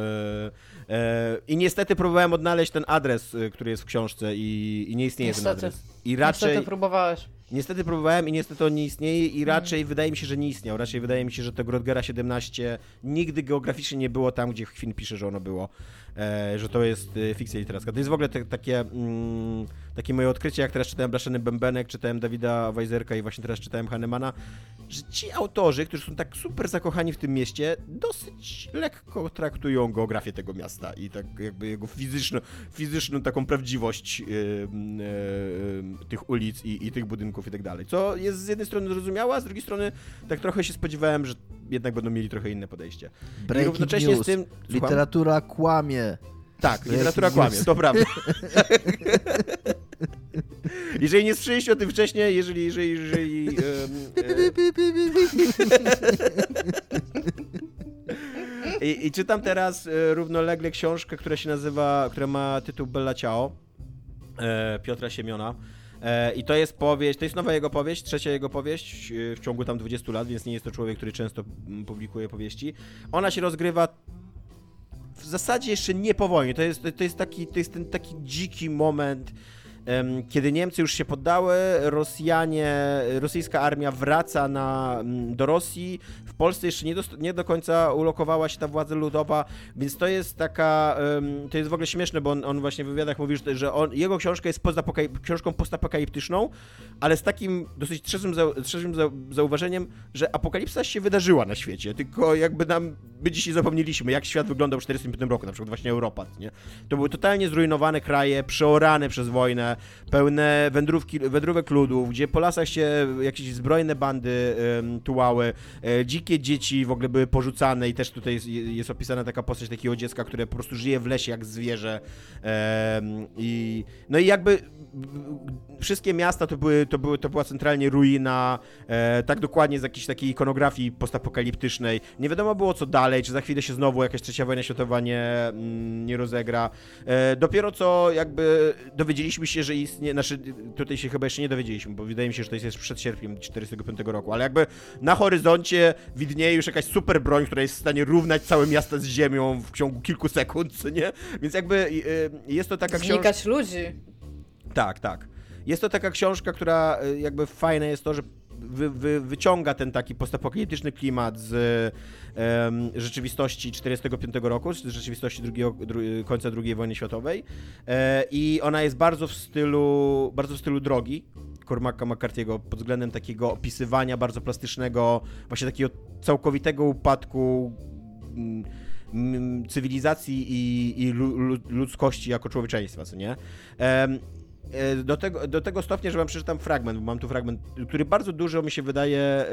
e, I niestety próbowałem odnaleźć ten adres, który jest w książce i, i nie istnieje niestety. ten adres. I raczej... Niestety próbowałeś. Niestety próbowałem i niestety on nie istnieje i raczej mm. wydaje mi się, że nie istniał. Raczej wydaje mi się, że to Grodgera 17 nigdy geograficznie nie było tam, gdzie Chwin pisze, że ono było. E, że to jest e, fikcja literacka. To jest w ogóle te, takie, mm, takie moje odkrycie, jak teraz czytałem Blaszany Bębenek, czytałem Dawida Wajzerka i właśnie teraz czytałem Hahnemana, że ci autorzy, którzy są tak super zakochani w tym mieście, dosyć lekko traktują geografię tego miasta i tak jakby jego fizyczną, fizyczną taką prawdziwość yy, yy, tych ulic i, i tych budynków i tak dalej. Co jest z jednej strony zrozumiałe, a z drugiej strony tak trochę się spodziewałem, że jednak będą mieli trochę inne podejście. Breaking I równocześnie news. z tym... Literatura kłamie. Tak, literatura kłamie, to prawda. jeżeli nie słyszeliście o tym wcześniej, jeżeli... jeżeli, jeżeli um, e... I, I, czytam teraz e, równolegle książkę, która się nazywa, która ma tytuł Bella Ciao e, Piotra Siemiona. E, I to jest powieść, to jest nowa jego powieść, trzecia jego powieść w ciągu tam 20 lat, więc nie jest to człowiek, który często publikuje powieści. Ona się rozgrywa w zasadzie jeszcze nie po wojnie. To jest, to jest, taki, to jest ten taki dziki moment kiedy Niemcy już się poddały, Rosjanie, rosyjska armia wraca na, do Rosji. W Polsce jeszcze nie do, nie do końca ulokowała się ta władza ludowa, więc to jest taka, to jest w ogóle śmieszne, bo on, on właśnie w wywiadach mówi, że on, jego książka jest książką postapokaliptyczną, ale z takim dosyć trzezłym, trzezłym zauważeniem, że apokalipsa się wydarzyła na świecie, tylko jakby nam, my dzisiaj zapomnieliśmy, jak świat wyglądał w 1945 roku, na przykład właśnie Europa, nie? To były totalnie zrujnowane kraje, przeorane przez wojnę, pełne wędrówki, wędrówek ludów, gdzie po lasach się jakieś zbrojne bandy um, tułały, e, dzikie dzieci w ogóle były porzucane i też tutaj jest, jest, opisana taka postać takiego dziecka, które po prostu żyje w lesie jak zwierzę. no i jakby wszystkie miasta to, były, to, były, to była centralnie ruina, e, tak dokładnie z jakiejś takiej ikonografii postapokaliptycznej. Nie wiadomo było co dalej, czy za chwilę się znowu jakaś trzecia wojna światowa nie, mm, nie rozegra. E, dopiero co jakby dowiedzieliśmy się, że istnieje, znaczy tutaj się chyba jeszcze nie dowiedzieliśmy, bo wydaje mi się, że to jest przed sierpniem 1945 roku, ale jakby na horyzoncie widnieje już jakaś super broń, która jest w stanie równać całe miasta z ziemią w ciągu kilku sekund, nie? Więc jakby e, jest to taka książka... Znikać ludzi. Tak, tak. Jest to taka książka, która e, jakby fajne jest to, że wy, wy, wyciąga ten taki postapokaliptyczny klimat z um, rzeczywistości 45 roku, z rzeczywistości drugiego, dru, końca II wojny światowej e, i ona jest bardzo w stylu, bardzo w stylu drogi, Cormaca McCarthy'ego pod względem takiego opisywania bardzo plastycznego, właśnie takiego całkowitego upadku mm, cywilizacji i, i ludzkości jako człowieczeństwa, co nie? Do tego, do tego stopnia, że wam przeczytam fragment, bo mam tu fragment, który bardzo dużo mi się wydaje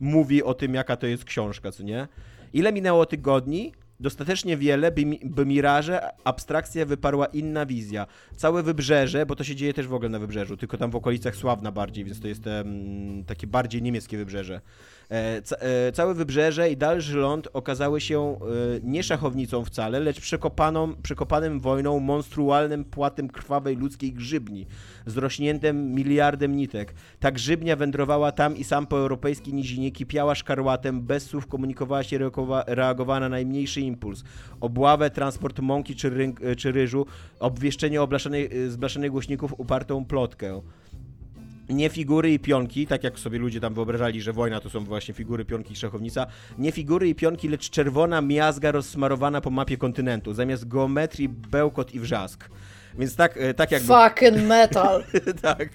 mówi o tym, jaka to jest książka, co nie? Ile minęło tygodni, Dostatecznie wiele, by, by Miraże abstrakcja wyparła inna wizja. Całe wybrzeże, bo to się dzieje też w ogóle na wybrzeżu, tylko tam w okolicach Sławna bardziej, więc to jest um, takie bardziej niemieckie wybrzeże. E, e, całe wybrzeże i dalszy ląd okazały się e, nie szachownicą wcale, lecz przekopaną, przekopanym wojną monstrualnym płatem krwawej ludzkiej grzybni, zrośniętym miliardem nitek. Ta grzybnia wędrowała tam i sam po europejskiej nizinie, kipiała szkarłatem, bez słów komunikowała się, reagowała na najmniejszy impuls. Obławę, transport mąki czy, czy ryżu, obwieszczenie oblaszanej, zblaszanych głośników, upartą plotkę nie figury i pionki, tak jak sobie ludzie tam wyobrażali, że wojna to są właśnie figury, pionki i szachownica. Nie figury i pionki, lecz czerwona miazga rozsmarowana po mapie kontynentu. Zamiast geometrii, bełkot i wrzask. Więc tak, e, tak jakby... Fucking metal! tak,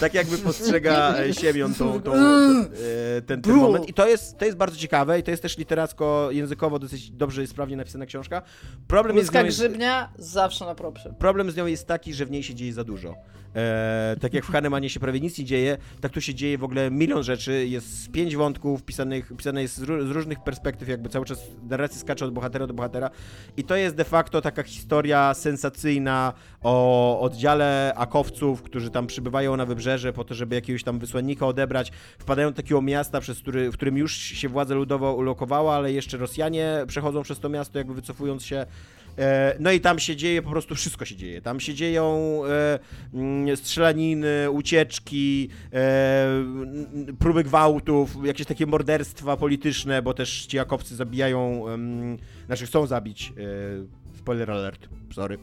tak jakby postrzega e, Siemion tą, tą, e, ten, ten moment. I to jest, to jest bardzo ciekawe i to jest też literacko, językowo dosyć dobrze i sprawnie napisana książka. Problem Ludzka jest grzybnia zawsze na propsie. Problem z nią jest taki, że w niej się dzieje za dużo. E, tak jak w Hanemanie się prawie nic nie dzieje, tak tu się dzieje w ogóle milion rzeczy. Jest pięć wątków pisanych, pisane jest z, z różnych perspektyw, jakby cały czas narracja skacze od bohatera do bohatera. I to jest de facto taka historia sensacyjna o oddziale akowców, którzy tam przybywają na wybrzeże po to, żeby jakiegoś tam wysłannika odebrać. Wpadają do takiego miasta, przez który, w którym już się władza ludowa ulokowała, ale jeszcze Rosjanie przechodzą przez to miasto, jakby wycofując się no i tam się dzieje, po prostu wszystko się dzieje. Tam się dzieją e, mm, strzelaniny, ucieczki, e, próby gwałtów, jakieś takie morderstwa polityczne, bo też ci jakowcy zabijają, znaczy chcą zabić spoiler alert, sorry,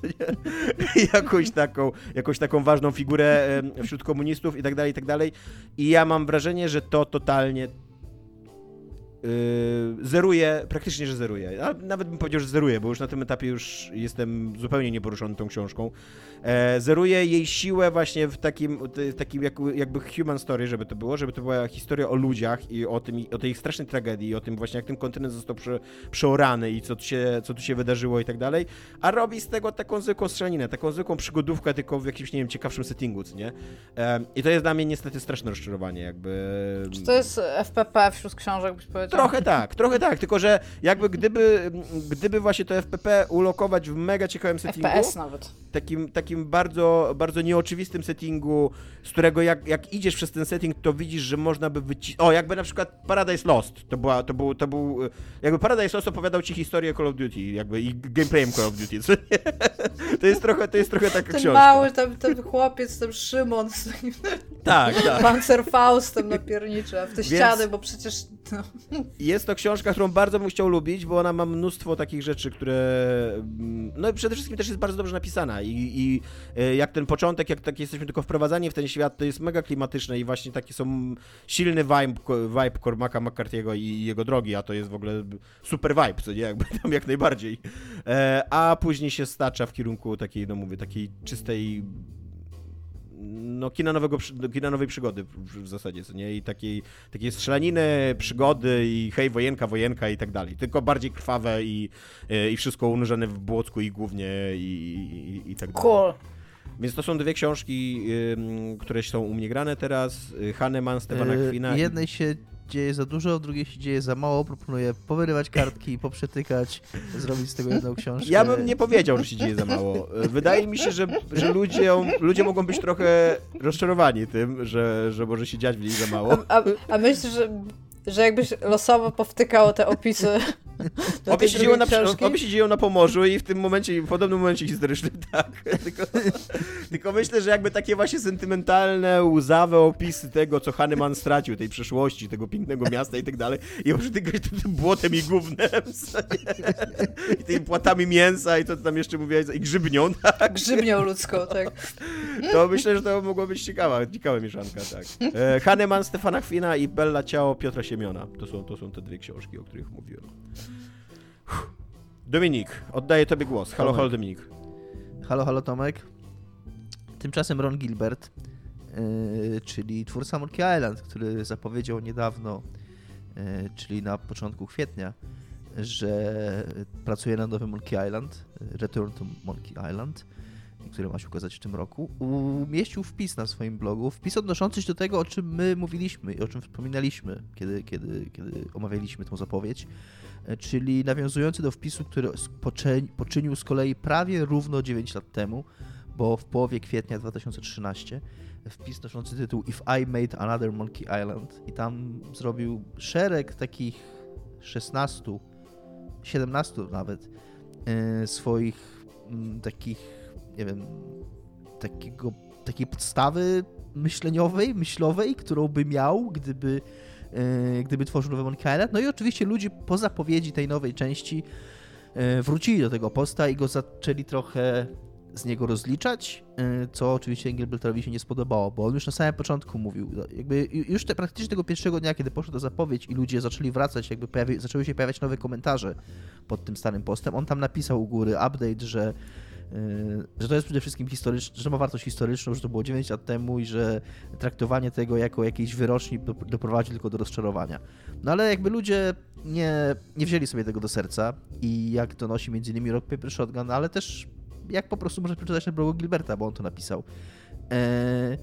jakąś, taką, jakąś taką ważną figurę wśród komunistów i tak dalej, i tak dalej. I ja mam wrażenie, że to totalnie Yy, zeruje, praktycznie, że zeruje. A nawet bym powiedział, że zeruje, bo już na tym etapie już jestem zupełnie nieporuszony tą książką. E, zeruje jej siłę właśnie w takim, w takim jakby human story, żeby to było, żeby to była historia o ludziach i o, tym, o tej ich strasznej tragedii, i o tym właśnie, jak ten kontynent został prze, przeorany i co tu, się, co tu się wydarzyło i tak dalej, a robi z tego taką zwykłą strzelaninę, taką zwykłą przygodówkę, tylko w jakimś, nie wiem, ciekawszym settingu, nie? E, I to jest dla mnie niestety straszne rozczarowanie, jakby... Czy to jest FPP wśród książek, byś powiedział? Trochę tak, trochę tak, tylko że jakby gdyby, gdyby właśnie to FPP ulokować w mega ciekawym settingu... FPS nawet. Takim, takim bardzo, bardzo nieoczywistym settingu, z którego jak, jak idziesz przez ten setting, to widzisz, że można by wycisnąć... O, jakby na przykład Paradise Lost, to, była, to, był, to był... Jakby Paradise Lost opowiadał ci historię Call of Duty, jakby i gameplayem Call of Duty, To jest trochę, to jest trochę taka ten książka. mały, ten, ten chłopiec, ten Szymon z tak, tak. Panzerfaustem napiernicza w te Więc... ściany, bo przecież... No. Jest to książka, którą bardzo bym chciał lubić, bo ona ma mnóstwo takich rzeczy, które... Mm, no i przede wszystkim też jest bardzo dobrze napisana i, i e, jak ten początek, jak tak jesteśmy tylko wprowadzani w ten świat, to jest mega klimatyczne i właśnie taki są silny vibe, vibe Cormaca McCarthy'ego i jego drogi, a to jest w ogóle super vibe, co nie, jakby tam jak najbardziej. E, a później się stacza w kierunku takiej, no mówię, takiej czystej no, kina, nowego, kina nowej przygody w, zasadzie, co nie? I takiej, takiej strzelaniny, przygody i hej, wojenka, wojenka i tak dalej. Tylko bardziej krwawe i, e, i wszystko unurzone w błocku i głównie i, i, i tak dalej. Cool. Więc to są dwie książki, y, które są u mnie grane teraz. Hahnemann, Stefana e, Kwina. Jednej się dzieje za dużo, w drugiej się dzieje za mało. Proponuję powyrywać kartki, poprzetykać, zrobić z tego jedną książkę. Ja bym nie powiedział, że się dzieje za mało. Wydaje mi się, że, że ludzie, ludzie mogą być trochę rozczarowani tym, że, że może się dziać w niej za mało. A, a, a myślę, że, że jakbyś losowo powtykał te opisy obie, się na, obie się dzieją na Pomorzu i w tym momencie, w podobnym momencie historycznym, tak. Tylko, tylko myślę, że jakby takie właśnie sentymentalne, łzawe opisy tego, co Hahnemann stracił, tej przeszłości, tego pięknego miasta i tak dalej, i może tylko tym błotem i gównem, i tymi płatami mięsa i co tam jeszcze mówiłeś, i grzybnią, tak? Grzybnią ludzką, tak. To myślę, że to mogło być ciekawa, ciekawa mieszanka, tak. E, Hahnemann, Stefana Chwina i Bella Ciao Piotra Siemiona. To są, to są te dwie książki, o których mówiłem. Dominik, oddaję tobie głos. Halo, halo Dominik. Halo, halo Tomek. Tymczasem Ron Gilbert, yy, czyli twórca Monkey Island, który zapowiedział niedawno, yy, czyli na początku kwietnia, że pracuje nad nowym Monkey Island, Return to Monkey Island, który ma się ukazać w tym roku, umieścił wpis na swoim blogu, wpis odnoszący się do tego, o czym my mówiliśmy i o czym wspominaliśmy, kiedy, kiedy, kiedy omawialiśmy tę zapowiedź, czyli nawiązujący do wpisu, który poczynił z kolei prawie równo 9 lat temu, bo w połowie kwietnia 2013 wpis noszący tytuł If I Made Another Monkey Island i tam zrobił szereg takich 16, 17 nawet e, swoich takich nie wiem, takiego, takiej podstawy myśleniowej, myślowej, którą by miał, gdyby, e, gdyby tworzył Monkey Island. No i oczywiście ludzie po zapowiedzi tej nowej części e, wrócili do tego posta i go zaczęli trochę z niego rozliczać, e, co oczywiście Engelbertowi się nie spodobało, bo on już na samym początku mówił, no, jakby już te, praktycznie tego pierwszego dnia, kiedy poszła ta zapowiedź i ludzie zaczęli wracać, jakby pojawi, zaczęły się pojawiać nowe komentarze pod tym starym postem, on tam napisał u góry update, że że to jest przede wszystkim historyczne, że ma wartość historyczną, że to było 9 lat temu i że traktowanie tego jako jakiejś wyroczni doprowadzi tylko do rozczarowania. No ale jakby ludzie nie, nie wzięli sobie tego do serca i jak to nosi między innymi Rock Paper Shotgun, ale też jak po prostu można przeczytać na blogu Gilberta, bo on to napisał. Eee,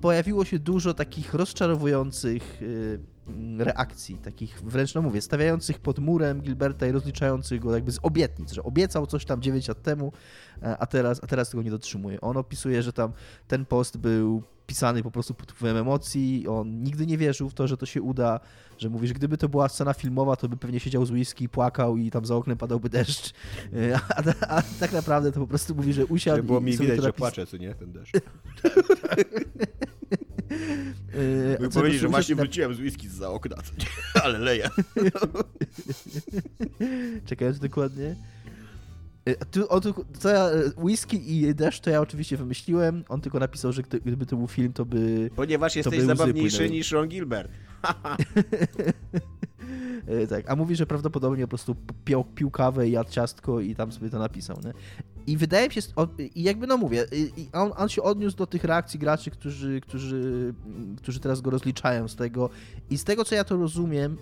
pojawiło się dużo takich rozczarowujących yy, reakcji, takich wręcz, no mówię, stawiających pod murem Gilberta i rozliczających go jakby z obietnic, że obiecał coś tam 9 lat temu, e, a teraz, a teraz tego nie dotrzymuje. On opisuje, że tam ten post był pisany po prostu pod wpływem emocji, on nigdy nie wierzył w to, że to się uda, że mówi, że gdyby to była scena filmowa, to by pewnie siedział z whisky i płakał i tam za oknem padałby deszcz, e, a, a, a tak naprawdę to po prostu mówi, że usiadł było i mi widać, że płacze, co nie, ten deszcz. Mógł powiedzieć, że właśnie wróciłem z whisky za okna, ale leję. Czekając dokładnie. E, tu, on, co ja, whisky i deszcz to ja oczywiście wymyśliłem. On tylko napisał, że gdyby to był film, to by. Ponieważ jesteś zabawniejszy niż Ron Gilbert. E, tak, a mówi, że prawdopodobnie po prostu pił, pił kawę jadł ciastko i tam sobie to napisał, nie? I wydaje mi się, i jakby no mówię, on, on, się odniósł do tych reakcji graczy, którzy, którzy, którzy teraz go rozliczają z tego. I z tego, co ja to rozumiem,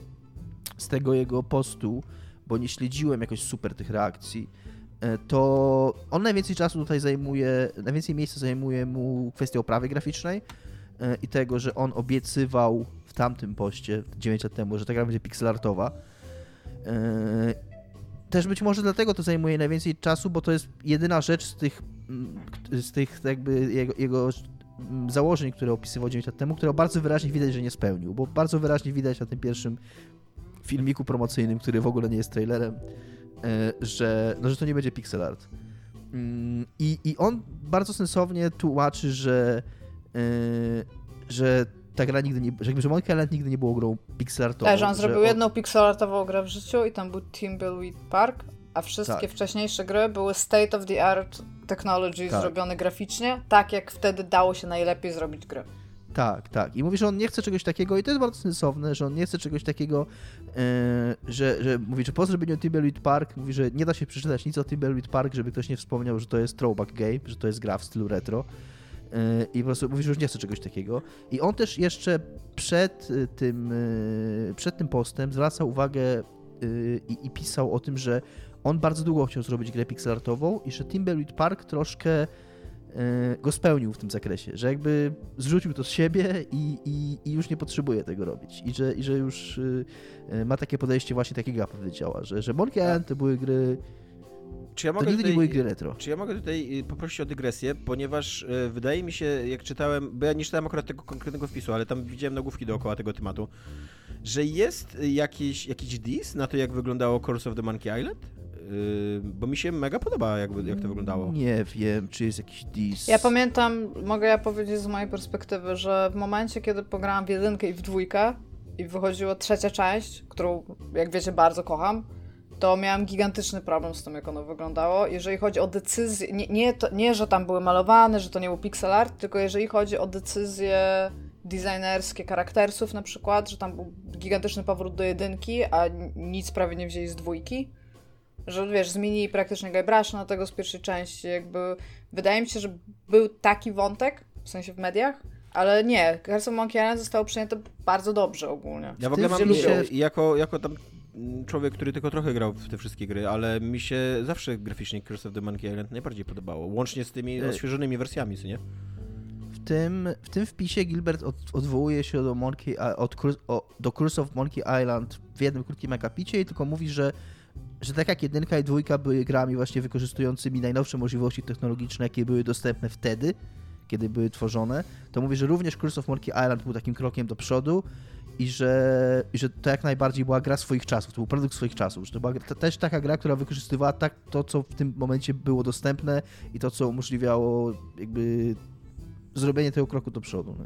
z tego jego postu, bo nie śledziłem jakoś super tych reakcji, e, to on najwięcej czasu tutaj zajmuje, najwięcej miejsca zajmuje mu kwestia oprawy graficznej i tego, że on obiecywał w tamtym poście 9 lat temu, że ta gra będzie pixelartowa. E, też być może dlatego to zajmuje najwięcej czasu, bo to jest jedyna rzecz z tych, mm, z tych jakby jego, jego mm, założeń, które opisywał 9 lat temu, które bardzo wyraźnie widać, że nie spełnił, bo bardzo wyraźnie widać na tym pierwszym filmiku promocyjnym, który w ogóle nie jest trailerem, e, że, no, że to nie będzie pixel art. Mm, I, I on bardzo sensownie tłumaczy, że, e, że ta gra nigdy nie, że jakby, że Monkey Island nigdy nie było grą pixelartową. Tak, że on zrobił on... jedną pixelartową grę w życiu i tam był Thimbleweed Park, a wszystkie tak. wcześniejsze gry były state of the art technology tak. zrobione graficznie, tak jak wtedy dało się najlepiej zrobić gry. Tak, tak. I mówi, że on nie chce czegoś takiego, i to jest bardzo sensowne, że on nie chce czegoś takiego, yy, że, że mówi, że po zrobieniu Thimbleweed Park, mówi, że nie da się przeczytać nic o Thimbleweed Park, żeby ktoś nie wspomniał, że to jest throwback game, że to jest gra w stylu retro. I po prostu mówisz, że już nie chce czegoś takiego. I on też jeszcze przed y, tym, y, przed tym postem zwracał uwagę y, i, i pisał o tym, że on bardzo długo chciał zrobić grę pixelartową i że Timberweed Park troszkę go spełnił w tym zakresie, że jakby zrzucił to z siebie i, i, i już nie potrzebuje tego robić i że, i że już ma takie podejście właśnie takiego, jak powiedziała, że, że Monkey Island to były gry czy ja mogę to nigdy tutaj, nie były gry retro. Czy ja mogę tutaj y, poprosić o dygresję, ponieważ y, wydaje mi się, jak czytałem, bo ja nie czytałem akurat tego konkretnego wpisu, ale tam widziałem nagłówki dookoła tego tematu że jest jakiś, jakiś diss na to, jak wyglądało Curse of the Monkey Island? Yy, bo mi się mega podoba, jak, jak to wyglądało. Nie wiem, czy jest jakiś diss. Ja pamiętam, mogę ja powiedzieć z mojej perspektywy, że w momencie, kiedy pograłam w jedynkę i w dwójkę i wychodziła trzecia część, którą, jak wiecie, bardzo kocham, to miałam gigantyczny problem z tym, jak ono wyglądało. Jeżeli chodzi o decyzję, nie, nie, to, nie że tam były malowane, że to nie był pixel art, tylko jeżeli chodzi o decyzje designerskie charaktersów na przykład, że tam był gigantyczny powrót do jedynki, a nic prawie nie wzięli z dwójki. Że wiesz, zmienili praktycznie Guybrush na tego z pierwszej części. Jakby wydaje mi się, że był taki wątek, w sensie w mediach, ale nie, Curse of Monkey Island zostało przyjęte bardzo dobrze ogólnie. Ja w ogóle mam się... jako, jako tam człowiek, który tylko trochę grał w te wszystkie gry, ale mi się zawsze graficznie Curse of the Monkey Island najbardziej podobało. Łącznie z tymi e, odświeżonymi wersjami, co nie? W tym, w tym wpisie Gilbert od, odwołuje się do, Monkey, od, o, do Curse of Monkey Island w jednym krótkim akapicie i tylko mówi, że że tak jak jedynka i dwójka były grami właśnie wykorzystującymi najnowsze możliwości technologiczne, jakie były dostępne wtedy, kiedy były tworzone, to mówi, że również Curse of Monkey Island był takim krokiem do przodu i że, i że to jak najbardziej była gra swoich czasów, to był produkt swoich czasów, że to była też taka gra, która wykorzystywała tak to, co w tym momencie było dostępne i to, co umożliwiało jakby zrobienie tego kroku do przodu.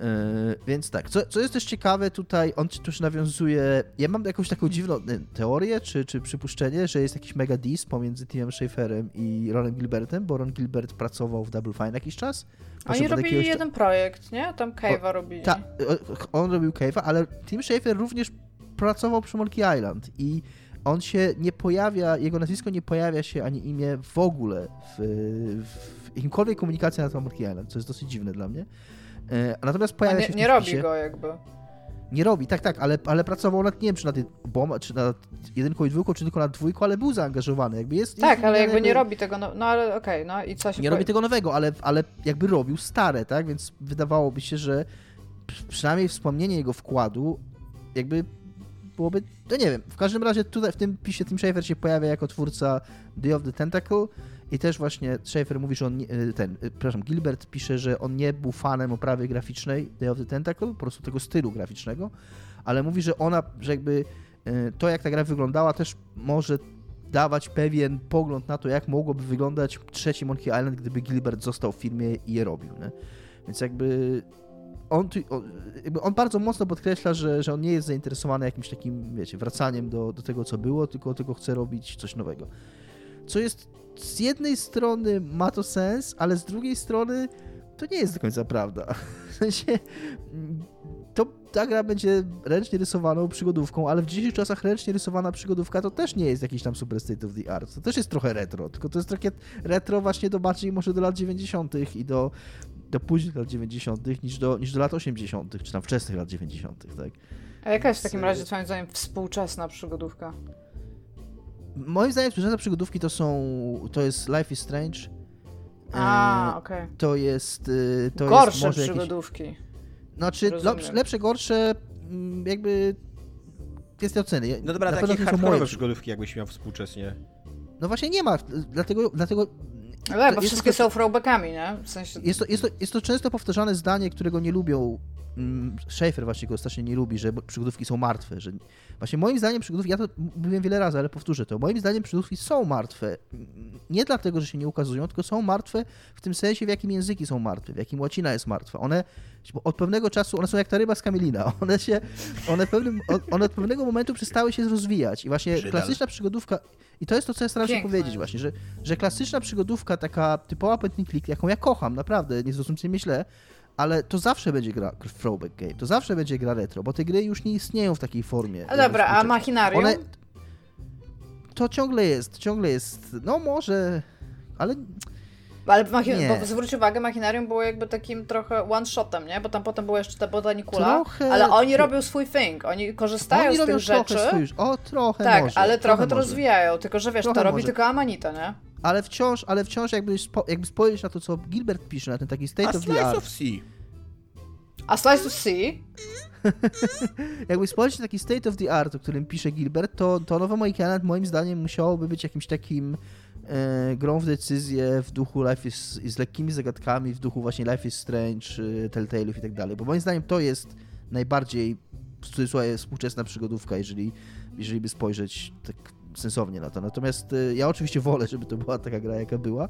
Yy, więc tak, co, co jest też ciekawe tutaj, on tuż nawiązuje, ja mam jakąś taką dziwną teorię, czy, czy przypuszczenie, że jest jakiś mega diss pomiędzy Timem Schaferem i Ronem Gilbertem, bo Ron Gilbert pracował w Double Fine jakiś czas. Oni robili jakiegoś... jeden projekt, nie? Tam Cave'a robili. Tak, on robił Cave'a, ale Tim Schafer również pracował przy Monkey Island i on się nie pojawia, jego nazwisko nie pojawia się ani imię w ogóle w, w jakimkolwiek komunikacji na temat Monkey Island, co jest dosyć dziwne dla mnie. E, natomiast pojawia nie, się. Nie robi go jakby. Nie robi, tak, tak, ale, ale pracował nad, nie wiem, czy nad, bomba, czy nad jedynką i dwójką, czy tylko nad dwójką, ale był zaangażowany. Jakby jest, tak, jest ale jakby nie robi tego, no, no ale okej, okay, no i co się Nie robi tego nowego, ale, ale jakby robił stare, tak, więc wydawałoby się, że przynajmniej wspomnienie jego wkładu jakby byłoby, to nie wiem, w każdym razie tutaj w tym pisie Tim Schafer się pojawia jako twórca Day of the Tentacle, i też właśnie Schaefer mówi, że on, e, ten, e, przepraszam, Gilbert pisze, że on nie był fanem oprawy graficznej Day of the Tentacle, po prostu tego stylu graficznego, ale mówi, że ona, że jakby e, to, jak ta gra wyglądała, też może dawać pewien pogląd na to, jak mogłoby wyglądać trzeci Monkey Island, gdyby Gilbert został w firmie i je robił. Nie? Więc jakby on, jakby on bardzo mocno podkreśla, że, że on nie jest zainteresowany jakimś takim, wiecie, wracaniem do, do tego, co było, tylko tylko chce robić coś nowego. Co jest z jednej strony ma to sens, ale z drugiej strony to nie jest do końca prawda. W sensie to ta gra będzie ręcznie rysowaną przygodówką, ale w dzisiejszych czasach ręcznie rysowana przygodówka to też nie jest jakiś tam super state of the art. To też jest trochę retro, tylko to jest trochę retro właśnie do bardziej może do lat 90. i do, do późnych lat 90. niż do, niż do lat 80., czy tam wczesnych lat 90., tak? A jaka jest w takim razie, twoim zdaniem, współczesna przygodówka? Moim zdaniem współczesne przygodówki to są, to jest Life is Strange. A, e, okej. Okay. To jest, y, to Gorsze jest może przygodówki. Jakieś, znaczy, lepsze, lepsze, gorsze, mm, jakby jest oceny. No dobra, takie hardkorowe przygodówki jakbyś miał współcześnie. No właśnie nie ma, dlatego, dlatego ale bo wszystkie to, są throwbackami, nie? W sensie... jest, to, jest, to, jest to często powtarzane zdanie, którego nie lubią Schaefer właśnie go strasznie nie lubi, że przygodówki są martwe, że właśnie moim zdaniem przygodówki, ja to mówiłem wiele razy, ale powtórzę to, moim zdaniem przygodówki są martwe, nie dlatego, że się nie ukazują, tylko są martwe w tym sensie, w jakim języki są martwe, w jakim łacina jest martwa. One od pewnego czasu, one są jak ta ryba z kamielina, one się, one, pewnym, one od pewnego momentu przestały się rozwijać. I właśnie Przydal. klasyczna przygodówka, i to jest to, co ja staram się powiedzieć właśnie, że, że klasyczna przygodówka, taka typowa point and click, jaką ja kocham, naprawdę, nie zrozumcie myślę, ale to zawsze będzie gra throwback game, to zawsze będzie gra retro, bo te gry już nie istnieją w takiej formie. A dobra, a Machinarium? One... To ciągle jest, ciągle jest, no może, ale... Ale machin... bo zwróć uwagę, Machinarium było jakby takim trochę one-shotem, nie? Bo tam potem była jeszcze ta botanikula, trochę... ale oni robią swój thing, oni korzystają oni z tych rzeczy. Swój... O, trochę Tak, może, ale trochę, trochę to może. rozwijają, tylko że wiesz, trochę to robi może. tylko Amanita, nie? Ale wciąż, ale wciąż jakby, spo, jakby spojrzeć na to, co Gilbert pisze, na ten taki state A of the art. of Sea. A Slice of Sea? jakby spojrzeć na taki state of the art, o którym pisze Gilbert, to, to nowe Monkey Island moim zdaniem musiałoby być jakimś takim e, grą w decyzje w duchu Life is, z lekkimi zagadkami, w duchu właśnie Life is Strange, y, Telltale'ów i tak dalej, bo moim zdaniem to jest najbardziej w cudzysłowie współczesna przygodówka, jeżeli, jeżeli by spojrzeć tak sensownie na to. Natomiast y, ja oczywiście wolę, żeby to była taka gra, jaka była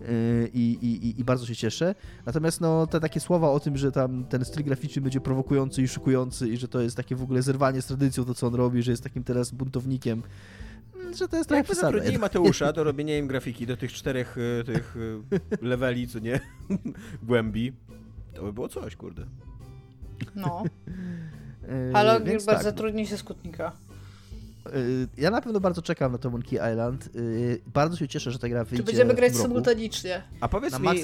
y, i, i, i bardzo się cieszę. Natomiast no, te takie słowa o tym, że tam ten styl graficzny będzie prowokujący i szukujący i że to jest takie w ogóle zerwanie z tradycją to, co on robi, że jest takim teraz buntownikiem, mm, że to jest trochę przesada. Jakby Mateusza do robienia im grafiki do tych czterech y, tych leveli, co nie? Głębi. To by było coś, kurde. No. Halo, Gilbert, tak. zatrudnij się skutnika. Y, ja na pewno bardzo czekam na to Monkey Island. Y, bardzo się cieszę, że ta gra wyjdzie. Czy będziemy grać symultanicznie? A powiedz na mi,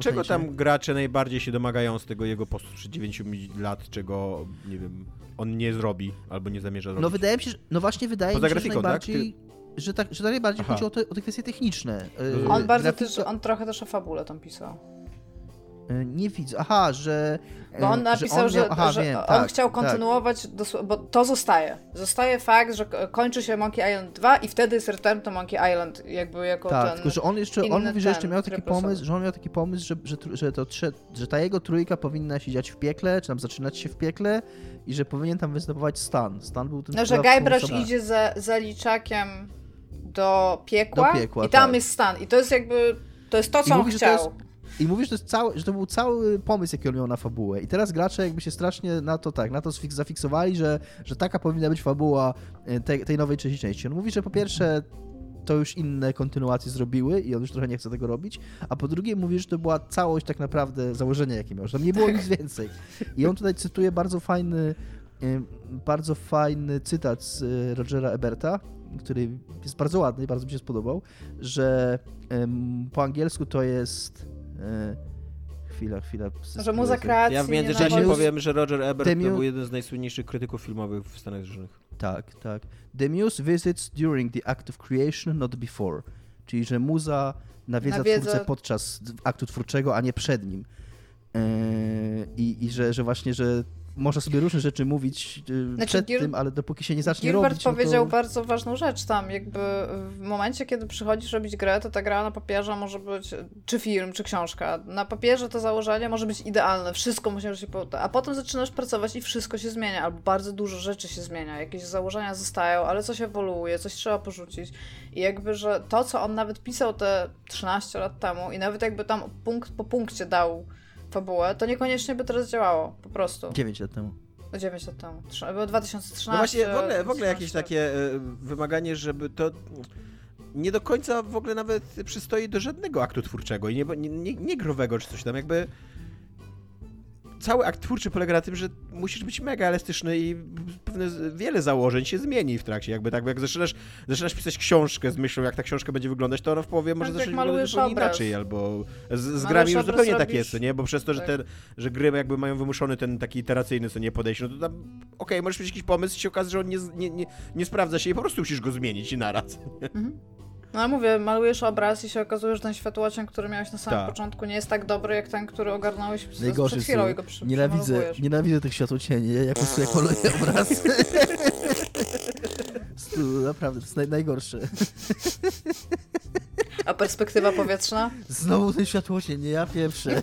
czego tam gracze najbardziej się domagają z tego jego postu sprzed 9 lat, czego, nie wiem, on nie zrobi albo nie zamierza robić? No wydaje mi się, że, no właśnie wydaje Poza mi się, grafiką, że tak? najbardziej... Tak? Że, tak, że najbardziej Aha. chodzi o te, o te kwestie techniczne. Y, on bardzo też, on trochę też o fabule tam pisał. E, nie widzę. Aha, że. Bo on napisał, że, on, miał, aha, że wiem, on tak, chciał tak. kontynuować, tak. bo to zostaje. Zostaje fakt, że kończy się Monkey Island 2 i wtedy jest Return to Monkey Island, jakby jako tak, ten. tylko że on jeszcze, on mówi, że jeszcze miał taki pomysł, że on miał taki pomysł, że, że, że, to, że ta jego trójka powinna się dziać w piekle, czy tam zaczynać się w piekle i że powinien tam występować Stan. Stan był ten No, że Guybrush idzie za, za liczakiem do piekła, do piekła i tam tak. jest Stan. I to jest jakby, to jest to, co I on mówi, chciał. I mówisz, że cały, że to był cały pomysł, jaki on miał na fabułę. I teraz gracze jakby się strasznie na to tak, na to zafiksowali, że, że taka powinna być fabuła e, tej, tej nowej trzeciej części. On mówi, że po pierwsze to już inne kontynuacje zrobiły i on już trochę nie chce tego robić, a po drugie mówi, że to była całość tak naprawdę założenia, jakie miał, że tam nie było nic więcej. I on tutaj cytuje bardzo fajny, e, bardzo fajny cytat z e, Rogera Eberta, który jest bardzo ładny, bardzo mi się spodobał, że po angielsku to jest chwila, chwila. Może muza kreacji. Ja w międzyczasie powiem, że Roger Ebert to był jeden z najsłynniejszych krytyków filmowych w Stanach Zjednoczonych. Tak, tak. The muse visits during the act of creation, not before. Czyli, że muza nawiedza, nawiedza... twórcę podczas aktu twórczego, a nie przed nim. Yy, I, i że, że właśnie, że można sobie różne rzeczy mówić y, znaczy, przed Gil... tym, ale dopóki się nie zacznie Gilbert robić... Gilbert powiedział to... bardzo ważną rzecz tam, jakby w momencie, kiedy przychodzisz robić grę, to ta gra na papierze może być, czy film, czy książka, na papierze to założenie może być idealne, wszystko musi się... A potem zaczynasz pracować i wszystko się zmienia, albo bardzo dużo rzeczy się zmienia, jakieś założenia zostają, ale coś ewoluuje, coś trzeba porzucić. I jakby, że to, co on nawet pisał te 13 lat temu i nawet jakby tam punkt po punkcie dał fabułę, to niekoniecznie by teraz działało, po prostu. 9 lat temu. 9 lat temu. Było 2013. No właśnie, w ogóle, w ogóle jakieś takie y, wymaganie, żeby to nie do końca w ogóle nawet przystoi do żadnego aktu twórczego i nie, nie, nie growego czy coś tam, jakby cały akt twórczy polega na tym, że musisz być mega elastyczny i pewne wiele założeń się zmieni w trakcie. Jakby tak, jak zaczynasz, zaczynasz pisać książkę z myślą, jak ta książka będzie wyglądać, to ona w połowie może tak zacząć wyglądać zupełnie inaczej, albo z, z grami już zupełnie tak jest, nie? Bo przez to, że, tak. te, że gry jakby mają wymuszony ten taki iteracyjny, co nie podejście, no to tam, okej, okay, możesz mieć jakiś pomysł i się okaże, że on nie, nie, nie, nie sprawdza się i po prostu musisz go zmienić i naraz. Mhm. No ale mówię, malujesz obraz i się okazuje, że ten światłocień, który miałeś na samym tak. początku nie jest tak dobry, jak ten, który ogarnąłeś Najgorszy przed chwilą i go przy, nienawidzę, nienawidzę tych światłocieni, jak sobie maluję obraz. Naprawdę, to jest naj, najgorsze. A perspektywa powietrzna? Znowu ten światłocień, nie ja pierwsze.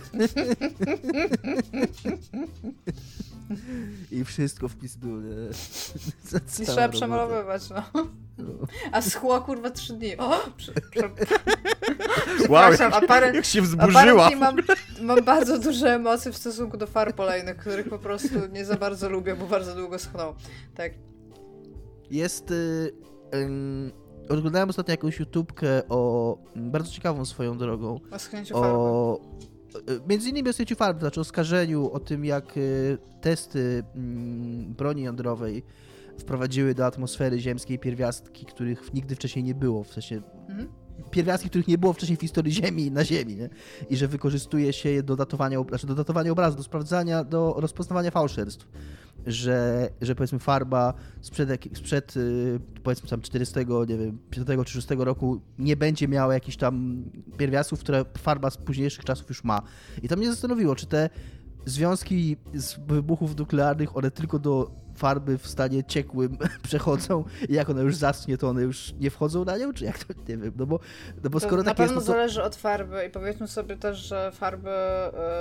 I wszystko w pizdu, nie? I trzeba przemalowywać, no. A schła kurwa trzy dni. O, prze, prze, wow, jak, parę, jak się wzburzyła. Mam, mam bardzo duże emocje w stosunku do far polejnych, których po prostu nie za bardzo lubię, bo bardzo długo schną. Tak. Jest... Y, y, oglądałem ostatnio jakąś YouTubkę o... Bardzo ciekawą swoją drogą. O schnięciu o, Między innymi o schnięciu farby, znaczy o skażeniu, o tym jak y, testy mm, broni jądrowej wprowadziły do atmosfery ziemskiej pierwiastki, których nigdy wcześniej nie było, w sensie mhm. pierwiastki, których nie było wcześniej w historii Ziemi na Ziemi, nie? i że wykorzystuje się je do datowania, znaczy do datowania obrazu, do sprawdzania, do rozpoznawania fałszerstw. Że, że powiedzmy farba sprzed, sprzed y, powiedzmy tam 400, nie wiem, 5 czy 6 roku nie będzie miała jakichś tam pierwiastków, które farba z późniejszych czasów już ma. I to mnie zastanowiło, czy te związki z wybuchów nuklearnych, one tylko do farby w stanie ciekłym przechodzą i jak ona już zaschnie, to one już nie wchodzą na nią, czy jak to, nie wiem, no bo, no bo skoro to tak na pewno jest, no to... zależy od farby i powiedzmy sobie też, że farby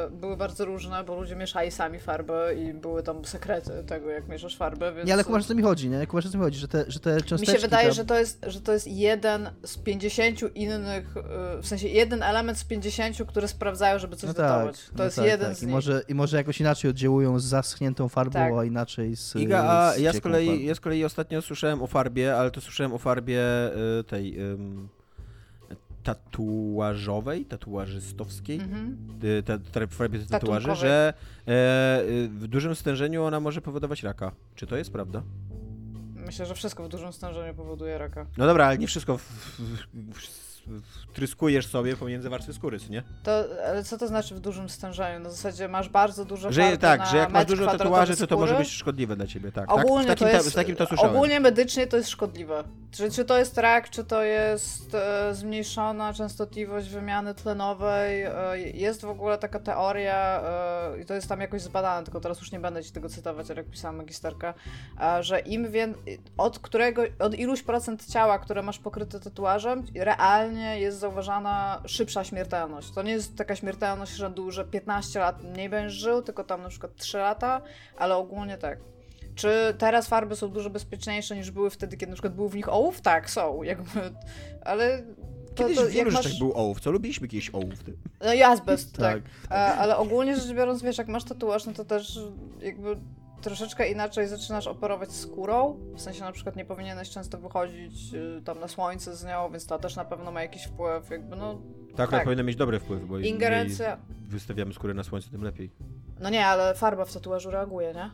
y, były bardzo różne, bo ludzie mieszali sami farby i były tam sekrety tego, jak mieszasz farby, więc... Nie, ale kumasz, o co mi chodzi, nie? Kumasz, o co mi chodzi, że te, że te Mi się wydaje, tam... że, to jest, że to jest jeden z 50 innych, y, w sensie jeden element z 50, które sprawdzają, żeby coś no. Tak, to no jest tak, jeden tak. z I nich. Może, I może jakoś inaczej oddziałują z zaschniętą farbą, tak. a inaczej z Iga, a ja z, kolei, ja z kolei ostatnio słyszałem o farbie, ale to słyszałem o farbie y, tej... tatuażowej, tatuażystowskiej, mm -hmm. ta, ta, farbie tatuaży, że e, w dużym stężeniu ona może powodować raka. Czy to jest prawda? Myślę, że wszystko w dużym stężeniu powoduje raka. No dobra, ale nie wszystko w, w, w, tryskujesz sobie pomiędzy warstwy skóry, nie? To, ale co to znaczy w dużym stężeniu? Na zasadzie masz bardzo dużo że, Tak, że jak masz dużo tatuaży, to to może być szkodliwe dla ciebie, tak. Ogólnie tak? W, takim, to jest, w takim to słyszałem. Ogólnie medycznie to jest szkodliwe. Czy, czy to jest rak, czy to jest e, zmniejszona częstotliwość wymiany tlenowej. E, jest w ogóle taka teoria, e, i to jest tam jakoś zbadane, tylko teraz już nie będę ci tego cytować, jak pisałam magisterka, e, że im więcej, od którego, od iluś procent ciała, które masz pokryte tatuażem, realnie jest zauważana szybsza śmiertelność. To nie jest taka śmiertelność rzędu, że 15 lat mniej będziesz żył, tylko tam na przykład 3 lata, ale ogólnie tak. Czy teraz farby są dużo bezpieczniejsze niż były wtedy, kiedy na przykład był w nich ołów? Tak, są. Jakby, ale to, Kiedyś to, w wielu masz... był ołów. Co lubiliśmy kiedyś ołów? No i azbest, tak. tak. Ale ogólnie rzecz biorąc, wiesz, jak masz tatuaż, no to też jakby troszeczkę inaczej zaczynasz operować skórą, w sensie na przykład nie powinieneś często wychodzić y, tam na słońce z nią, więc to też na pewno ma jakiś wpływ, jakby no... Tak, tak. powinno mieć dobry wpływ, bo Ingerencja... wystawiamy skórę na słońce, tym lepiej. No nie, ale farba w tatuażu reaguje, nie?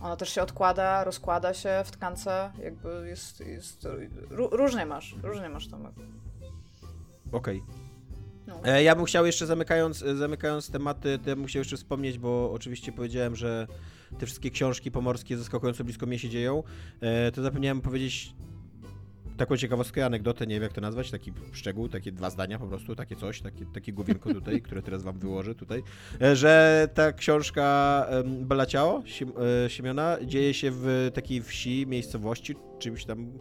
Ona też się odkłada, rozkłada się w tkance, jakby jest... jest różnie masz, różnie masz tam. Okej. Okay. No. E, ja bym chciał jeszcze zamykając, zamykając tematy, to ja bym chciał jeszcze wspomnieć, bo oczywiście powiedziałem, że te wszystkie książki pomorskie zaskakująco blisko mnie się dzieją, e, to zapomniałem powiedzieć taką ciekawostkę, anegdotę, nie wiem jak to nazwać, taki szczegół, takie dwa zdania po prostu, takie coś, takie, takie główienko tutaj, które teraz wam wyłożę tutaj, e, że ta książka Bela Ciao, e, Siemiona, dzieje się w takiej wsi, miejscowości, czymś tam,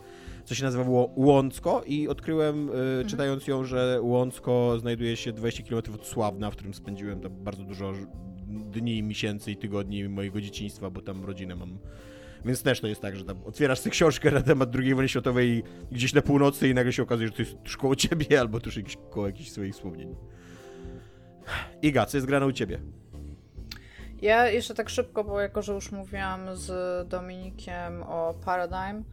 co się nazywa Łącko i odkryłem, mhm. czytając ją, że Łącko znajduje się 20 km od Sławna, w którym spędziłem bardzo dużo dni, miesięcy i tygodni mojego dzieciństwa, bo tam rodzinę mam. Więc też to jest tak, że tam otwierasz tę książkę na temat II wojny światowej gdzieś na północy i nagle się okazuje, że to jest tuż koło ciebie albo tuż koło jakichś swoich wspomnień. Iga, co jest grane u ciebie? Ja jeszcze tak szybko, bo jako, że już mówiłam z Dominikiem o Paradigm,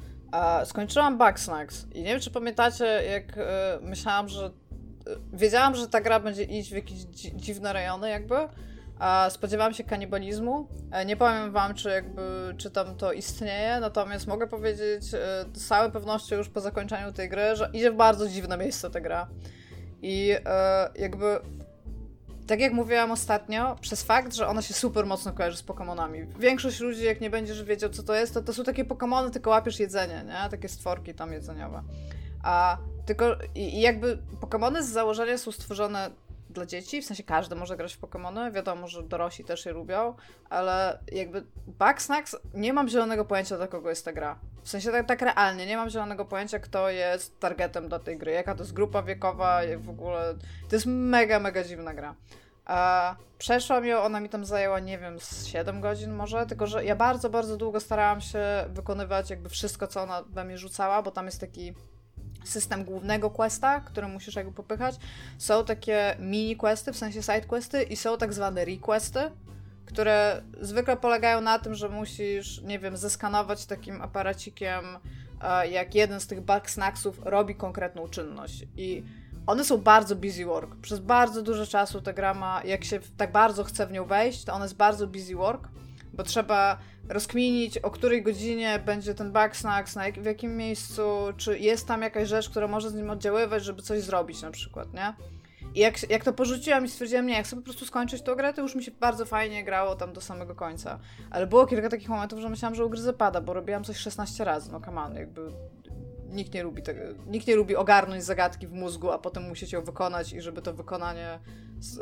skończyłam Bugsnax i nie wiem, czy pamiętacie, jak e, myślałam, że e, wiedziałam, że ta gra będzie iść w jakieś dziwne rejony jakby, Spodziewałam się kanibalizmu. E, nie powiem wam, czy jakby, czy tam to istnieje, natomiast mogę powiedzieć e, z całą pewnością już po zakończeniu tej gry, że idzie w bardzo dziwne miejsce ta gra. I e, jakby tak jak mówiłam ostatnio, przez fakt, że ona się super mocno kojarzy z Pokémonami. Większość ludzi, jak nie będziesz wiedział, co to jest, to to są takie Pokémony, tylko łapiesz jedzenie, nie? Takie stworki tam jedzeniowe. A tylko i, i jakby Pokémony z założenia są stworzone dla dzieci, w sensie każdy może grać w Pokémony, wiadomo, że dorośli też je lubią, ale jakby Bugsnax, nie mam zielonego pojęcia dla kogo jest ta gra. W sensie tak, tak realnie, nie mam zielonego pojęcia kto jest targetem do tej gry, jaka to jest grupa wiekowa, w ogóle, to jest mega, mega dziwna gra. A przeszłam ją, ona mi tam zajęła, nie wiem, z 7 godzin może, tylko że ja bardzo, bardzo długo starałam się wykonywać jakby wszystko, co ona we mnie rzucała, bo tam jest taki system głównego questa, który musisz jakby popychać. Są takie mini questy, w sensie side questy i są tak zwane requesty, które zwykle polegają na tym, że musisz, nie wiem, zeskanować takim aparacikiem, e, jak jeden z tych bug snacksów robi konkretną czynność. I one są bardzo busy work. Przez bardzo dużo czasu ta gra ma, jak się tak bardzo chce w nią wejść, to ona jest bardzo busy work, bo trzeba rozkminić, o której godzinie będzie ten backsnacks, na jak, w jakim miejscu, czy jest tam jakaś rzecz, która może z nim oddziaływać, żeby coś zrobić na przykład, nie? I jak, jak to porzuciłam i stwierdziłam, nie, jak chcę po prostu skończyć tą grę, to już mi się bardzo fajnie grało tam do samego końca. Ale było kilka takich momentów, że myślałam, że ugryzę pada, bo robiłam coś 16 razy, no on, jakby nikt nie lubi tego, nikt nie lubi ogarnąć zagadki w mózgu, a potem musieć ją wykonać i żeby to wykonanie z,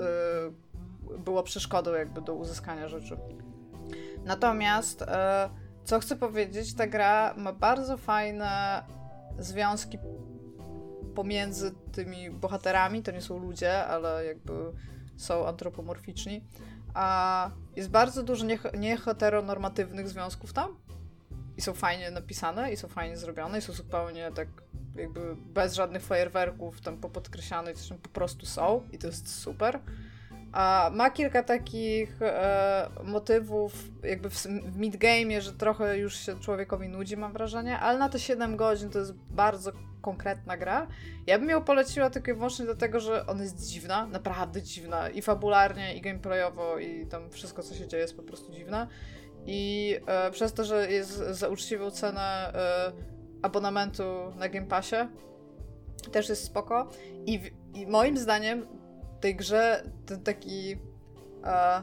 yy, było przeszkodą jakby do uzyskania rzeczy. Natomiast e, co chcę powiedzieć, ta gra ma bardzo fajne związki pomiędzy tymi bohaterami. To nie są ludzie, ale jakby są antropomorficzni. A jest bardzo dużo nieheteronormatywnych związków tam. I są fajnie napisane, i są fajnie zrobione, i są zupełnie tak jakby bez żadnych fajerwerków tam popodkreślane, i po prostu są. I to jest super. A ma kilka takich e, motywów jakby w, w midgame'ie, że trochę już się człowiekowi nudzi, mam wrażenie, ale na te 7 godzin to jest bardzo konkretna gra. Ja bym ją poleciła tylko i wyłącznie dlatego, że ona jest dziwna, naprawdę dziwna. I fabularnie, i gameplayowo, i tam wszystko, co się dzieje, jest po prostu dziwne. I e, przez to, że jest za uczciwą cenę e, abonamentu na Game Passie, też jest spoko. I, i moim zdaniem tej grze ten taki e,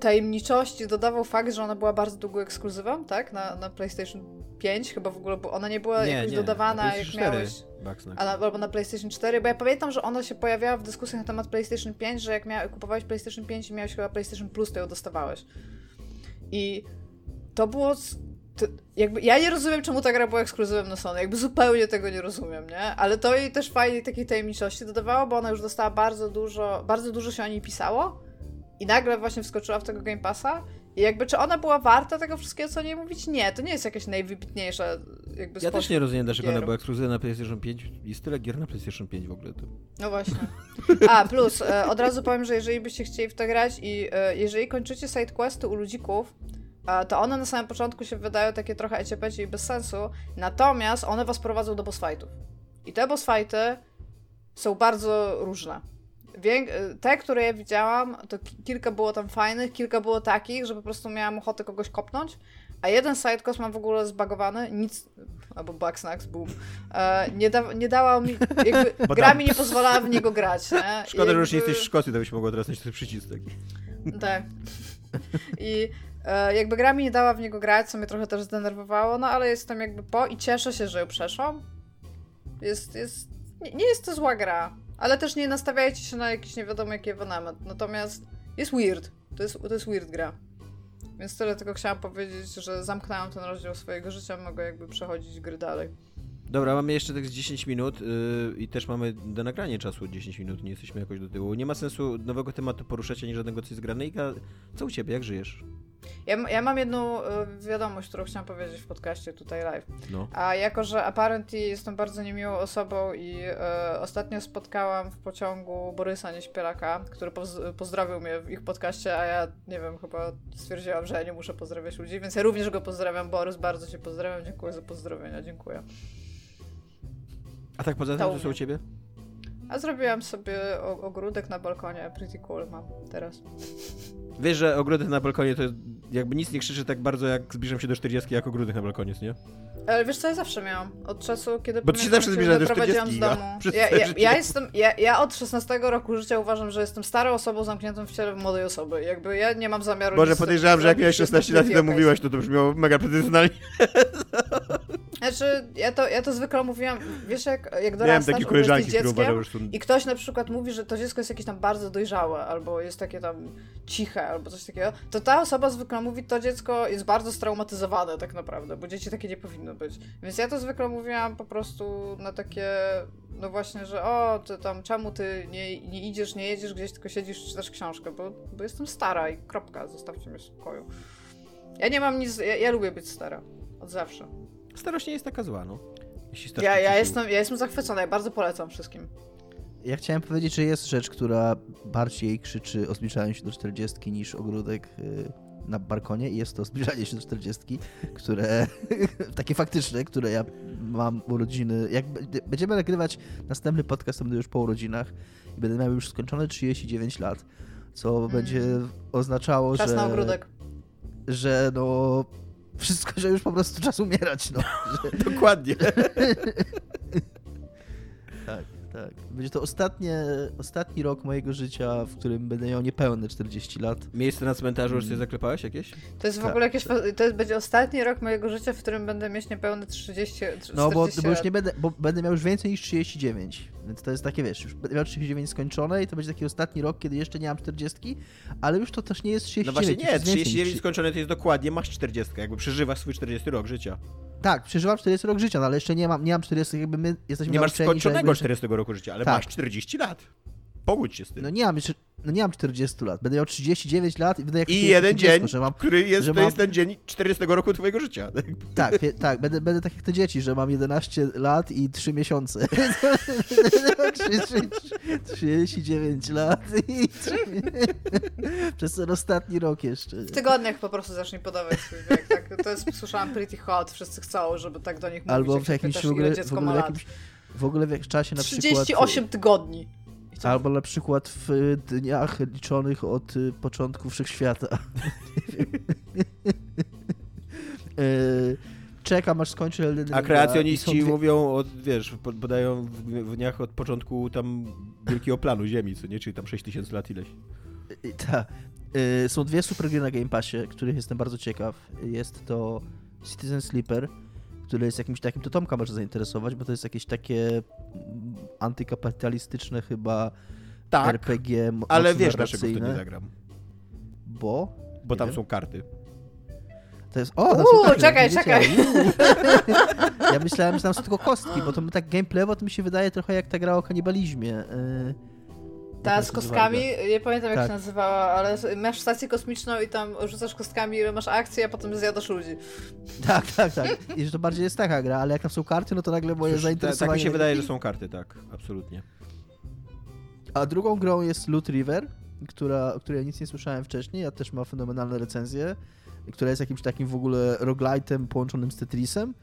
tajemniczości dodawał fakt, że ona była bardzo długo ekskluzywą, tak? Na, na PlayStation 5 chyba w ogóle, bo ona nie była nie, nie. dodawana, jak miałeś... albo na PlayStation 4, bo ja pamiętam, że ona się pojawiała w dyskusjach na temat PlayStation 5, że jak mia- kupowałeś PlayStation 5 i miałeś chyba PlayStation Plus, to ją dostawałeś. I to było to, jakby, ja nie rozumiem, czemu ta gra była ekskluzywem na Sony. Jakby zupełnie tego nie rozumiem, nie? Ale to jej też fajnej takiej tajemniczości dodawało, bo ona już dostała bardzo dużo, bardzo dużo się o niej pisało i nagle właśnie wskoczyła w tego Game Passa i jakby, czy ona była warta tego wszystkiego, co o niej mówić? Nie, to nie jest jakaś najwybitniejsza jakby Ja też nie rozumiem, dlaczego gier. ona była ekskluzywna na PlayStation 5. Jest tyle gier na PlayStation 5 w ogóle. To... No właśnie. A, plus, e, od razu powiem, że jeżeli byście chcieli w to grać i e, jeżeli kończycie sidequesty u ludzików, to one na samym początku się wydają takie trochę eciepecie i bez sensu, natomiast one was prowadzą do boss fightów. I te boss fighty są bardzo różne. Te, które ja widziałam, to kilka było tam fajnych, kilka było takich, że po prostu miałam ochotę kogoś kopnąć, a jeden sidequest mam w ogóle zbagowany, nic, albo Bugsnax, boom, e, nie, da, nie dała mi, jakby, gra mi nie pozwalała w niego grać, nie? Szkoda, jakby... że już nie jesteś w Szkocji, to byś mogła teraz mieć ten przycisk taki. Tak. I jakby gra mi nie dała w niego grać, co mnie trochę też zdenerwowało, no ale jestem jakby po i cieszę się, że ją przeszłam. Jest, jest, nie, nie jest to zła gra, ale też nie nastawiajcie się na jakiś nie wiadomo jaki ewenement. Natomiast jest weird. To jest, to jest weird gra. Więc tyle tylko chciałam powiedzieć, że zamknęłam ten rozdział swojego życia, mogę jakby przechodzić gry dalej. Dobra, mamy jeszcze tak z 10 minut yy, i też mamy do nagrania czasu 10 minut, nie jesteśmy jakoś do tyłu. Nie ma sensu nowego tematu poruszać ani żadnego coś z granej. Co u ciebie, jak żyjesz? Ja, ja mam jedną y, wiadomość, którą chciałam powiedzieć w podcaście tutaj live. No. A jako, że apparently jestem bardzo niemiłą osobą i y, ostatnio spotkałam w pociągu Borysa Nieśpielaka, który poz pozdrowił mnie w ich podcaście, a ja, nie wiem, chyba stwierdziłam, że ja nie muszę pozdrawiać ludzi, więc ja również go pozdrawiam. Borys, bardzo cię pozdrawiam, dziękuję za pozdrowienia, dziękuję. A tak poza tym, co u ciebie? A zrobiłam sobie ogródek na balkonie, pretty cool mam teraz. Wiesz, że ogródek na balkonie to jakby nic nie krzyczy tak bardzo, jak zbliżam się do 40 jak ogródek na balkonie, nie? Ale wiesz co, ja zawsze miałam. Od czasu, kiedy Bo ty się zawsze zbliżasz do 40, z domu. Ja, ja, ja, jestem, ja, ja od 16 roku życia uważam, że jestem starą osobą zamkniętą w ciele młodej osoby. Jakby ja nie mam zamiaru... Boże, podejrzewam, że jak miałeś 16 lat i to mówiłaś, to to brzmiało mega pretensjonalnie. Znaczy, ja to, ja to zwykle mówiłam, wiesz, jak, jak dorastasz, Miałem takie koleżanki, dzieckiem i ktoś na przykład mówi, że to dziecko jest jakieś tam bardzo dojrzałe, albo jest takie tam ciche, albo coś takiego, to ta osoba zwykle mówi, to dziecko jest bardzo straumatyzowane tak naprawdę, bo dzieci takie nie powinno być. Więc ja to zwykle mówiłam po prostu na takie, no właśnie, że o, ty tam, czemu ty nie, nie idziesz, nie jedziesz gdzieś, tylko siedzisz, czytasz książkę, bo, bo jestem stara i kropka, zostawcie mnie w spokoju. Ja nie mam nic, ja, ja lubię być stara. Od zawsze. Starość nie jest taka zła, no. Ja, ja, jestem, ja jestem zachwycona, ja bardzo polecam wszystkim. Ja chciałem powiedzieć, że jest rzecz, która bardziej krzyczy o zbliżaniu się do 40 niż ogródek y, na balkonie i jest to zbliżanie się do 40, które takie faktyczne, które ja mam urodziny. Jak będziemy nagrywać następny podcast, to będę już po urodzinach i będę miał już skończone 39 lat, co mm. będzie oznaczało, Czas że... na ogródek. Że no wszystko, że już po prostu czas umierać, no. Dokładnie. tak, tak. Będzie to ostatnie, ostatni rok mojego życia, w którym będę miał niepełne 40 lat. Miejsce na cmentarzu już mm. zaklepałeś jakieś? To jest w tak. ogóle jakieś. To jest, będzie ostatni rok mojego życia, w którym będę mieć niepełne 30. 40 no bo, bo już nie będę, bo będę miał już więcej niż 39. Więc to jest takie, wiesz, już będę miał 39 skończone i to będzie taki ostatni rok, kiedy jeszcze nie mam 40, ale już to też nie jest 39. No właśnie nie, 39 skończone to jest dokładnie, masz 40, jakby przeżywasz swój 40 rok życia. Tak, przeżywam 40 rok życia, no ale jeszcze nie mam, nie mam 40, jakby my jesteśmy Nie masz skończonego 40 roku życia, ale tak. masz 40 lat. Pogódź się z tym. No nie mam jeszcze, no nie mam 40 lat, będę miał 39 lat i będę jak I jeden dzień, dziecko, mam, który jest, to mam... jest ten dzień 40 roku twojego życia. Tak, tak, będę, będę tak jak te dzieci, że mam 11 lat i 3 miesiące. 39 lat i 3... przez ten ostatni rok jeszcze. W tygodniach po prostu zacznij podawać swój wiek. Tak? To jest, słyszałam pretty hot, wszyscy chcą, żeby tak do nich mówić. Albo w jakimś w ogóle, w ogóle, jakimś, w ogóle w czasie na 38 przykład... 38 tygodni. Albo na przykład w dniach liczonych od y, początku wszechświata. E, czekam aż skończy Elden A kreacjoniści dwie... mówią, od, wiesz, podają w dniach od początku tam wielkiego planu Ziemi, co nie? Czyli tam 6000 lat ileś. Tak. Są dwie super gry na Game Passie, których jestem bardzo ciekaw. Jest to Citizen Sleeper, który jest jakimś takim, to Tomka może zainteresować, bo to jest jakieś takie antykapitalistyczne chyba tak, RPG ale wiesz dlaczego w to nie zagram. Bo? Bo tam wiem. są karty. To jest. O, Uuu, czekaj, czekaj. ja myślałem, że tam są tylko kostki, bo to tak gameplayowo to mi się wydaje trochę jak ta gra o kanibalizmie. Yy, ta z kostkami, nie pamiętam jak tak. się nazywała, ale masz stację kosmiczną i tam rzucasz kostkami, masz akcję, a potem zjadasz ludzi. Tak, tak, tak. I że to bardziej jest taka gra, ale jak tam są karty, no to nagle moje zainteresowanie... Tak mi się wydaje, że są karty, tak, absolutnie. A drugą grą jest Loot River, która, o której ja nic nie słyszałem wcześniej, a też ma fenomenalne recenzje, która jest jakimś takim w ogóle roguelite'em połączonym z Tetrisem,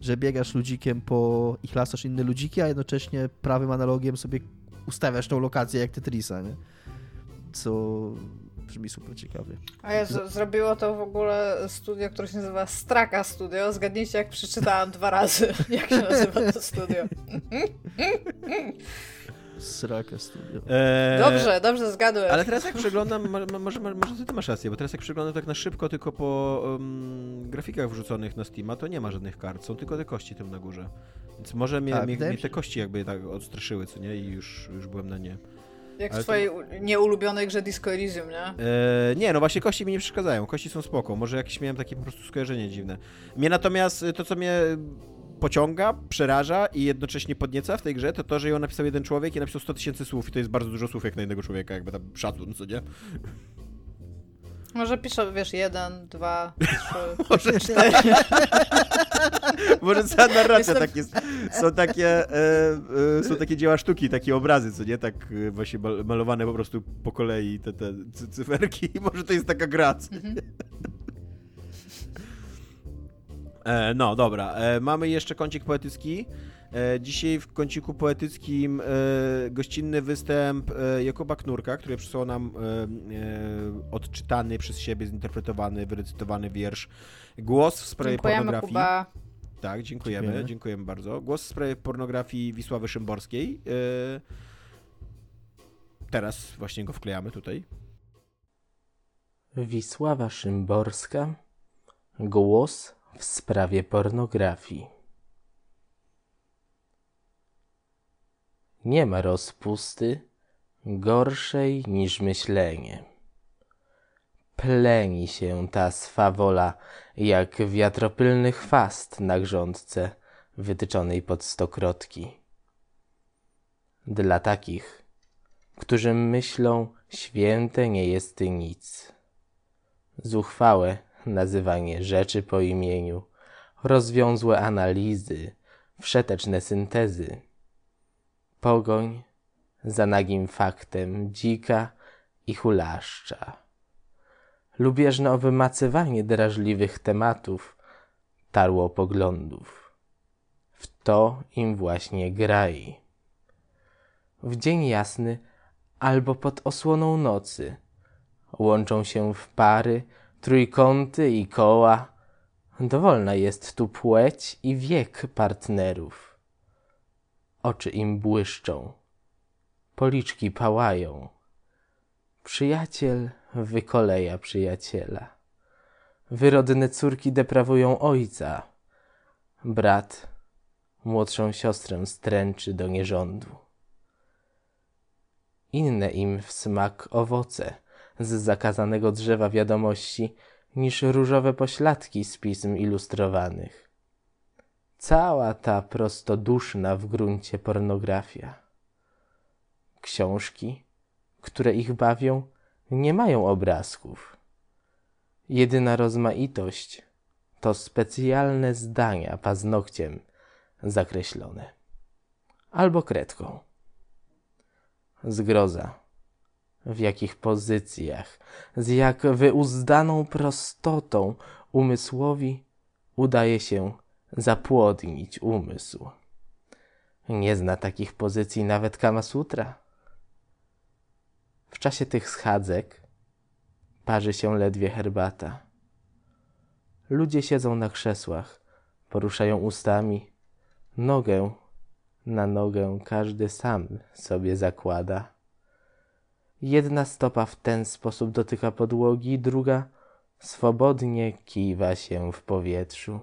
że biegasz ludzikiem po i chlasasz inne ludziki, a jednocześnie prawym analogiem sobie ustawiasz tą lokację jak Tetrisa, nie? Co brzmi super ciekawie. A ja z- zrobiło to w ogóle studio, które się nazywa Straka Studio. Zgadnijcie, jak przeczytałam dwa razy, jak się nazywa to studio. Sraka studio. Eee, dobrze, dobrze zgadłem. Ale teraz jak przeglądam, może, może, może ty masz rację, bo teraz jak przeglądam tak na szybko tylko po um, grafikach wrzuconych na Steama, to nie ma żadnych kart, są tylko te kości tam na górze. Więc może mnie, tak, mnie, mnie te kości jakby tak odstraszyły, co nie? I już, już byłem na nie. Jak Ale w twojej to... nieulubionej grze Disco Elysium, nie? Eee, nie, no właśnie kości mi nie przeszkadzają. Kości są spoko. Może jakieś miałem takie po prostu skojarzenie dziwne. Mnie natomiast to, co mnie pociąga, przeraża i jednocześnie podnieca w tej grze, to to, że ją napisał jeden człowiek i napisał 100 tysięcy słów i to jest bardzo dużo słów jak na jednego człowieka, jakby tam szacun, co nie? Może piszę, wiesz, jeden, dwa, trzy, Może cztery. Może cała narracja Jestem... tak jest. Są takie, e, e, są takie dzieła sztuki, takie obrazy, co nie? Tak e, właśnie malowane po prostu po kolei te, te cyferki. Może to jest taka gra, nie? E, no, dobra. E, mamy jeszcze kącik poetycki. E, dzisiaj w kąciku poetyckim e, gościnny występ e, Jakuba Knurka, który przysłał nam odczytany przez siebie, zinterpretowany, wyrecytowany wiersz. Głos w sprawie Dziękujemy, pornografii. Kuba. Tak, dziękujemy, dziękujemy, dziękujemy bardzo. Głos w sprawie pornografii Wisławy Szymborskiej. Teraz właśnie go wklejamy tutaj. Wisława Szymborska. Głos w sprawie pornografii. Nie ma rozpusty gorszej niż myślenie. Pleni się ta swawola jak wiatropylny chwast na grządce wytyczonej pod stokrotki. Dla takich, którzy myślą, święte nie jest nic. Zuchwałe nazywanie rzeczy po imieniu, rozwiązłe analizy, wszeteczne syntezy. Pogoń za nagim faktem dzika i hulaszcza. Lubieżne wymacywanie drażliwych tematów, tarło poglądów. W to im właśnie graj. W dzień jasny albo pod osłoną nocy łączą się w pary trójkąty i koła. Dowolna jest tu płeć i wiek partnerów. Oczy im błyszczą, Policzki pałają. Przyjaciel wykoleja przyjaciela. Wyrodne córki deprawują ojca. Brat młodszą siostrę stręczy do nierządu. Inne im w smak owoce z zakazanego drzewa wiadomości niż różowe pośladki z pism ilustrowanych. Cała ta prostoduszna w gruncie pornografia. Książki, które ich bawią, nie mają obrazków. Jedyna rozmaitość to specjalne zdania paznokciem zakreślone albo kredką. Zgroza, w jakich pozycjach, z jak wyuzdaną prostotą umysłowi udaje się zapłodnić umysł. Nie zna takich pozycji nawet Kamasutra. W czasie tych schadzek parzy się ledwie herbata. Ludzie siedzą na krzesłach, poruszają ustami, nogę na nogę każdy sam sobie zakłada. Jedna stopa w ten sposób dotyka podłogi, druga swobodnie kiwa się w powietrzu.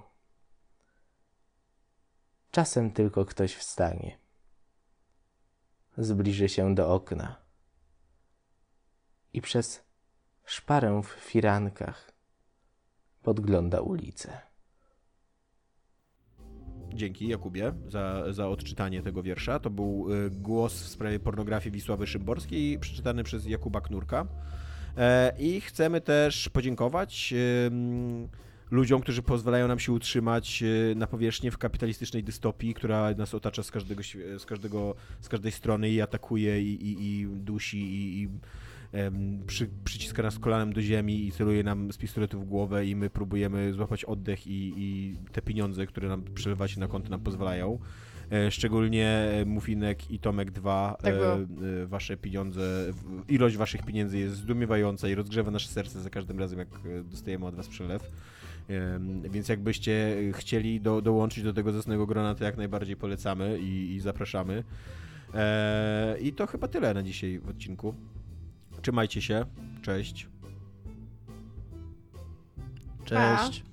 Czasem tylko ktoś wstanie. Zbliży się do okna i przez szparę w firankach podgląda ulicę. Dzięki Jakubie za, za odczytanie tego wiersza. To był y, głos w sprawie pornografii Wisławy Szymborskiej, przeczytany przez Jakuba Knurka. E, I chcemy też podziękować ludziom, którzy pozwalają nam się utrzymać y, na powierzchni w kapitalistycznej dystopii, która nas otacza z każdego, z każdego, z każdej strony i atakuje i, i, i dusi i, i przy, przyciska nas kolanem do ziemi i celuje nam z pistoletu w głowę i my próbujemy złapać oddech i, i te pieniądze, które nam przelewać na konto nam pozwalają. E, szczególnie Mufinek i Tomek 2, tak e, e, wasze pieniądze, ilość waszych pieniędzy jest zdumiewająca i rozgrzewa nasze serce za każdym razem, jak dostajemy od was przelew. Więc jakbyście chcieli do, dołączyć do tego zasnego grona, to jak najbardziej polecamy i, i zapraszamy. I to chyba tyle na dzisiaj w odcinku. Trzymajcie się. Cześć. Cześć.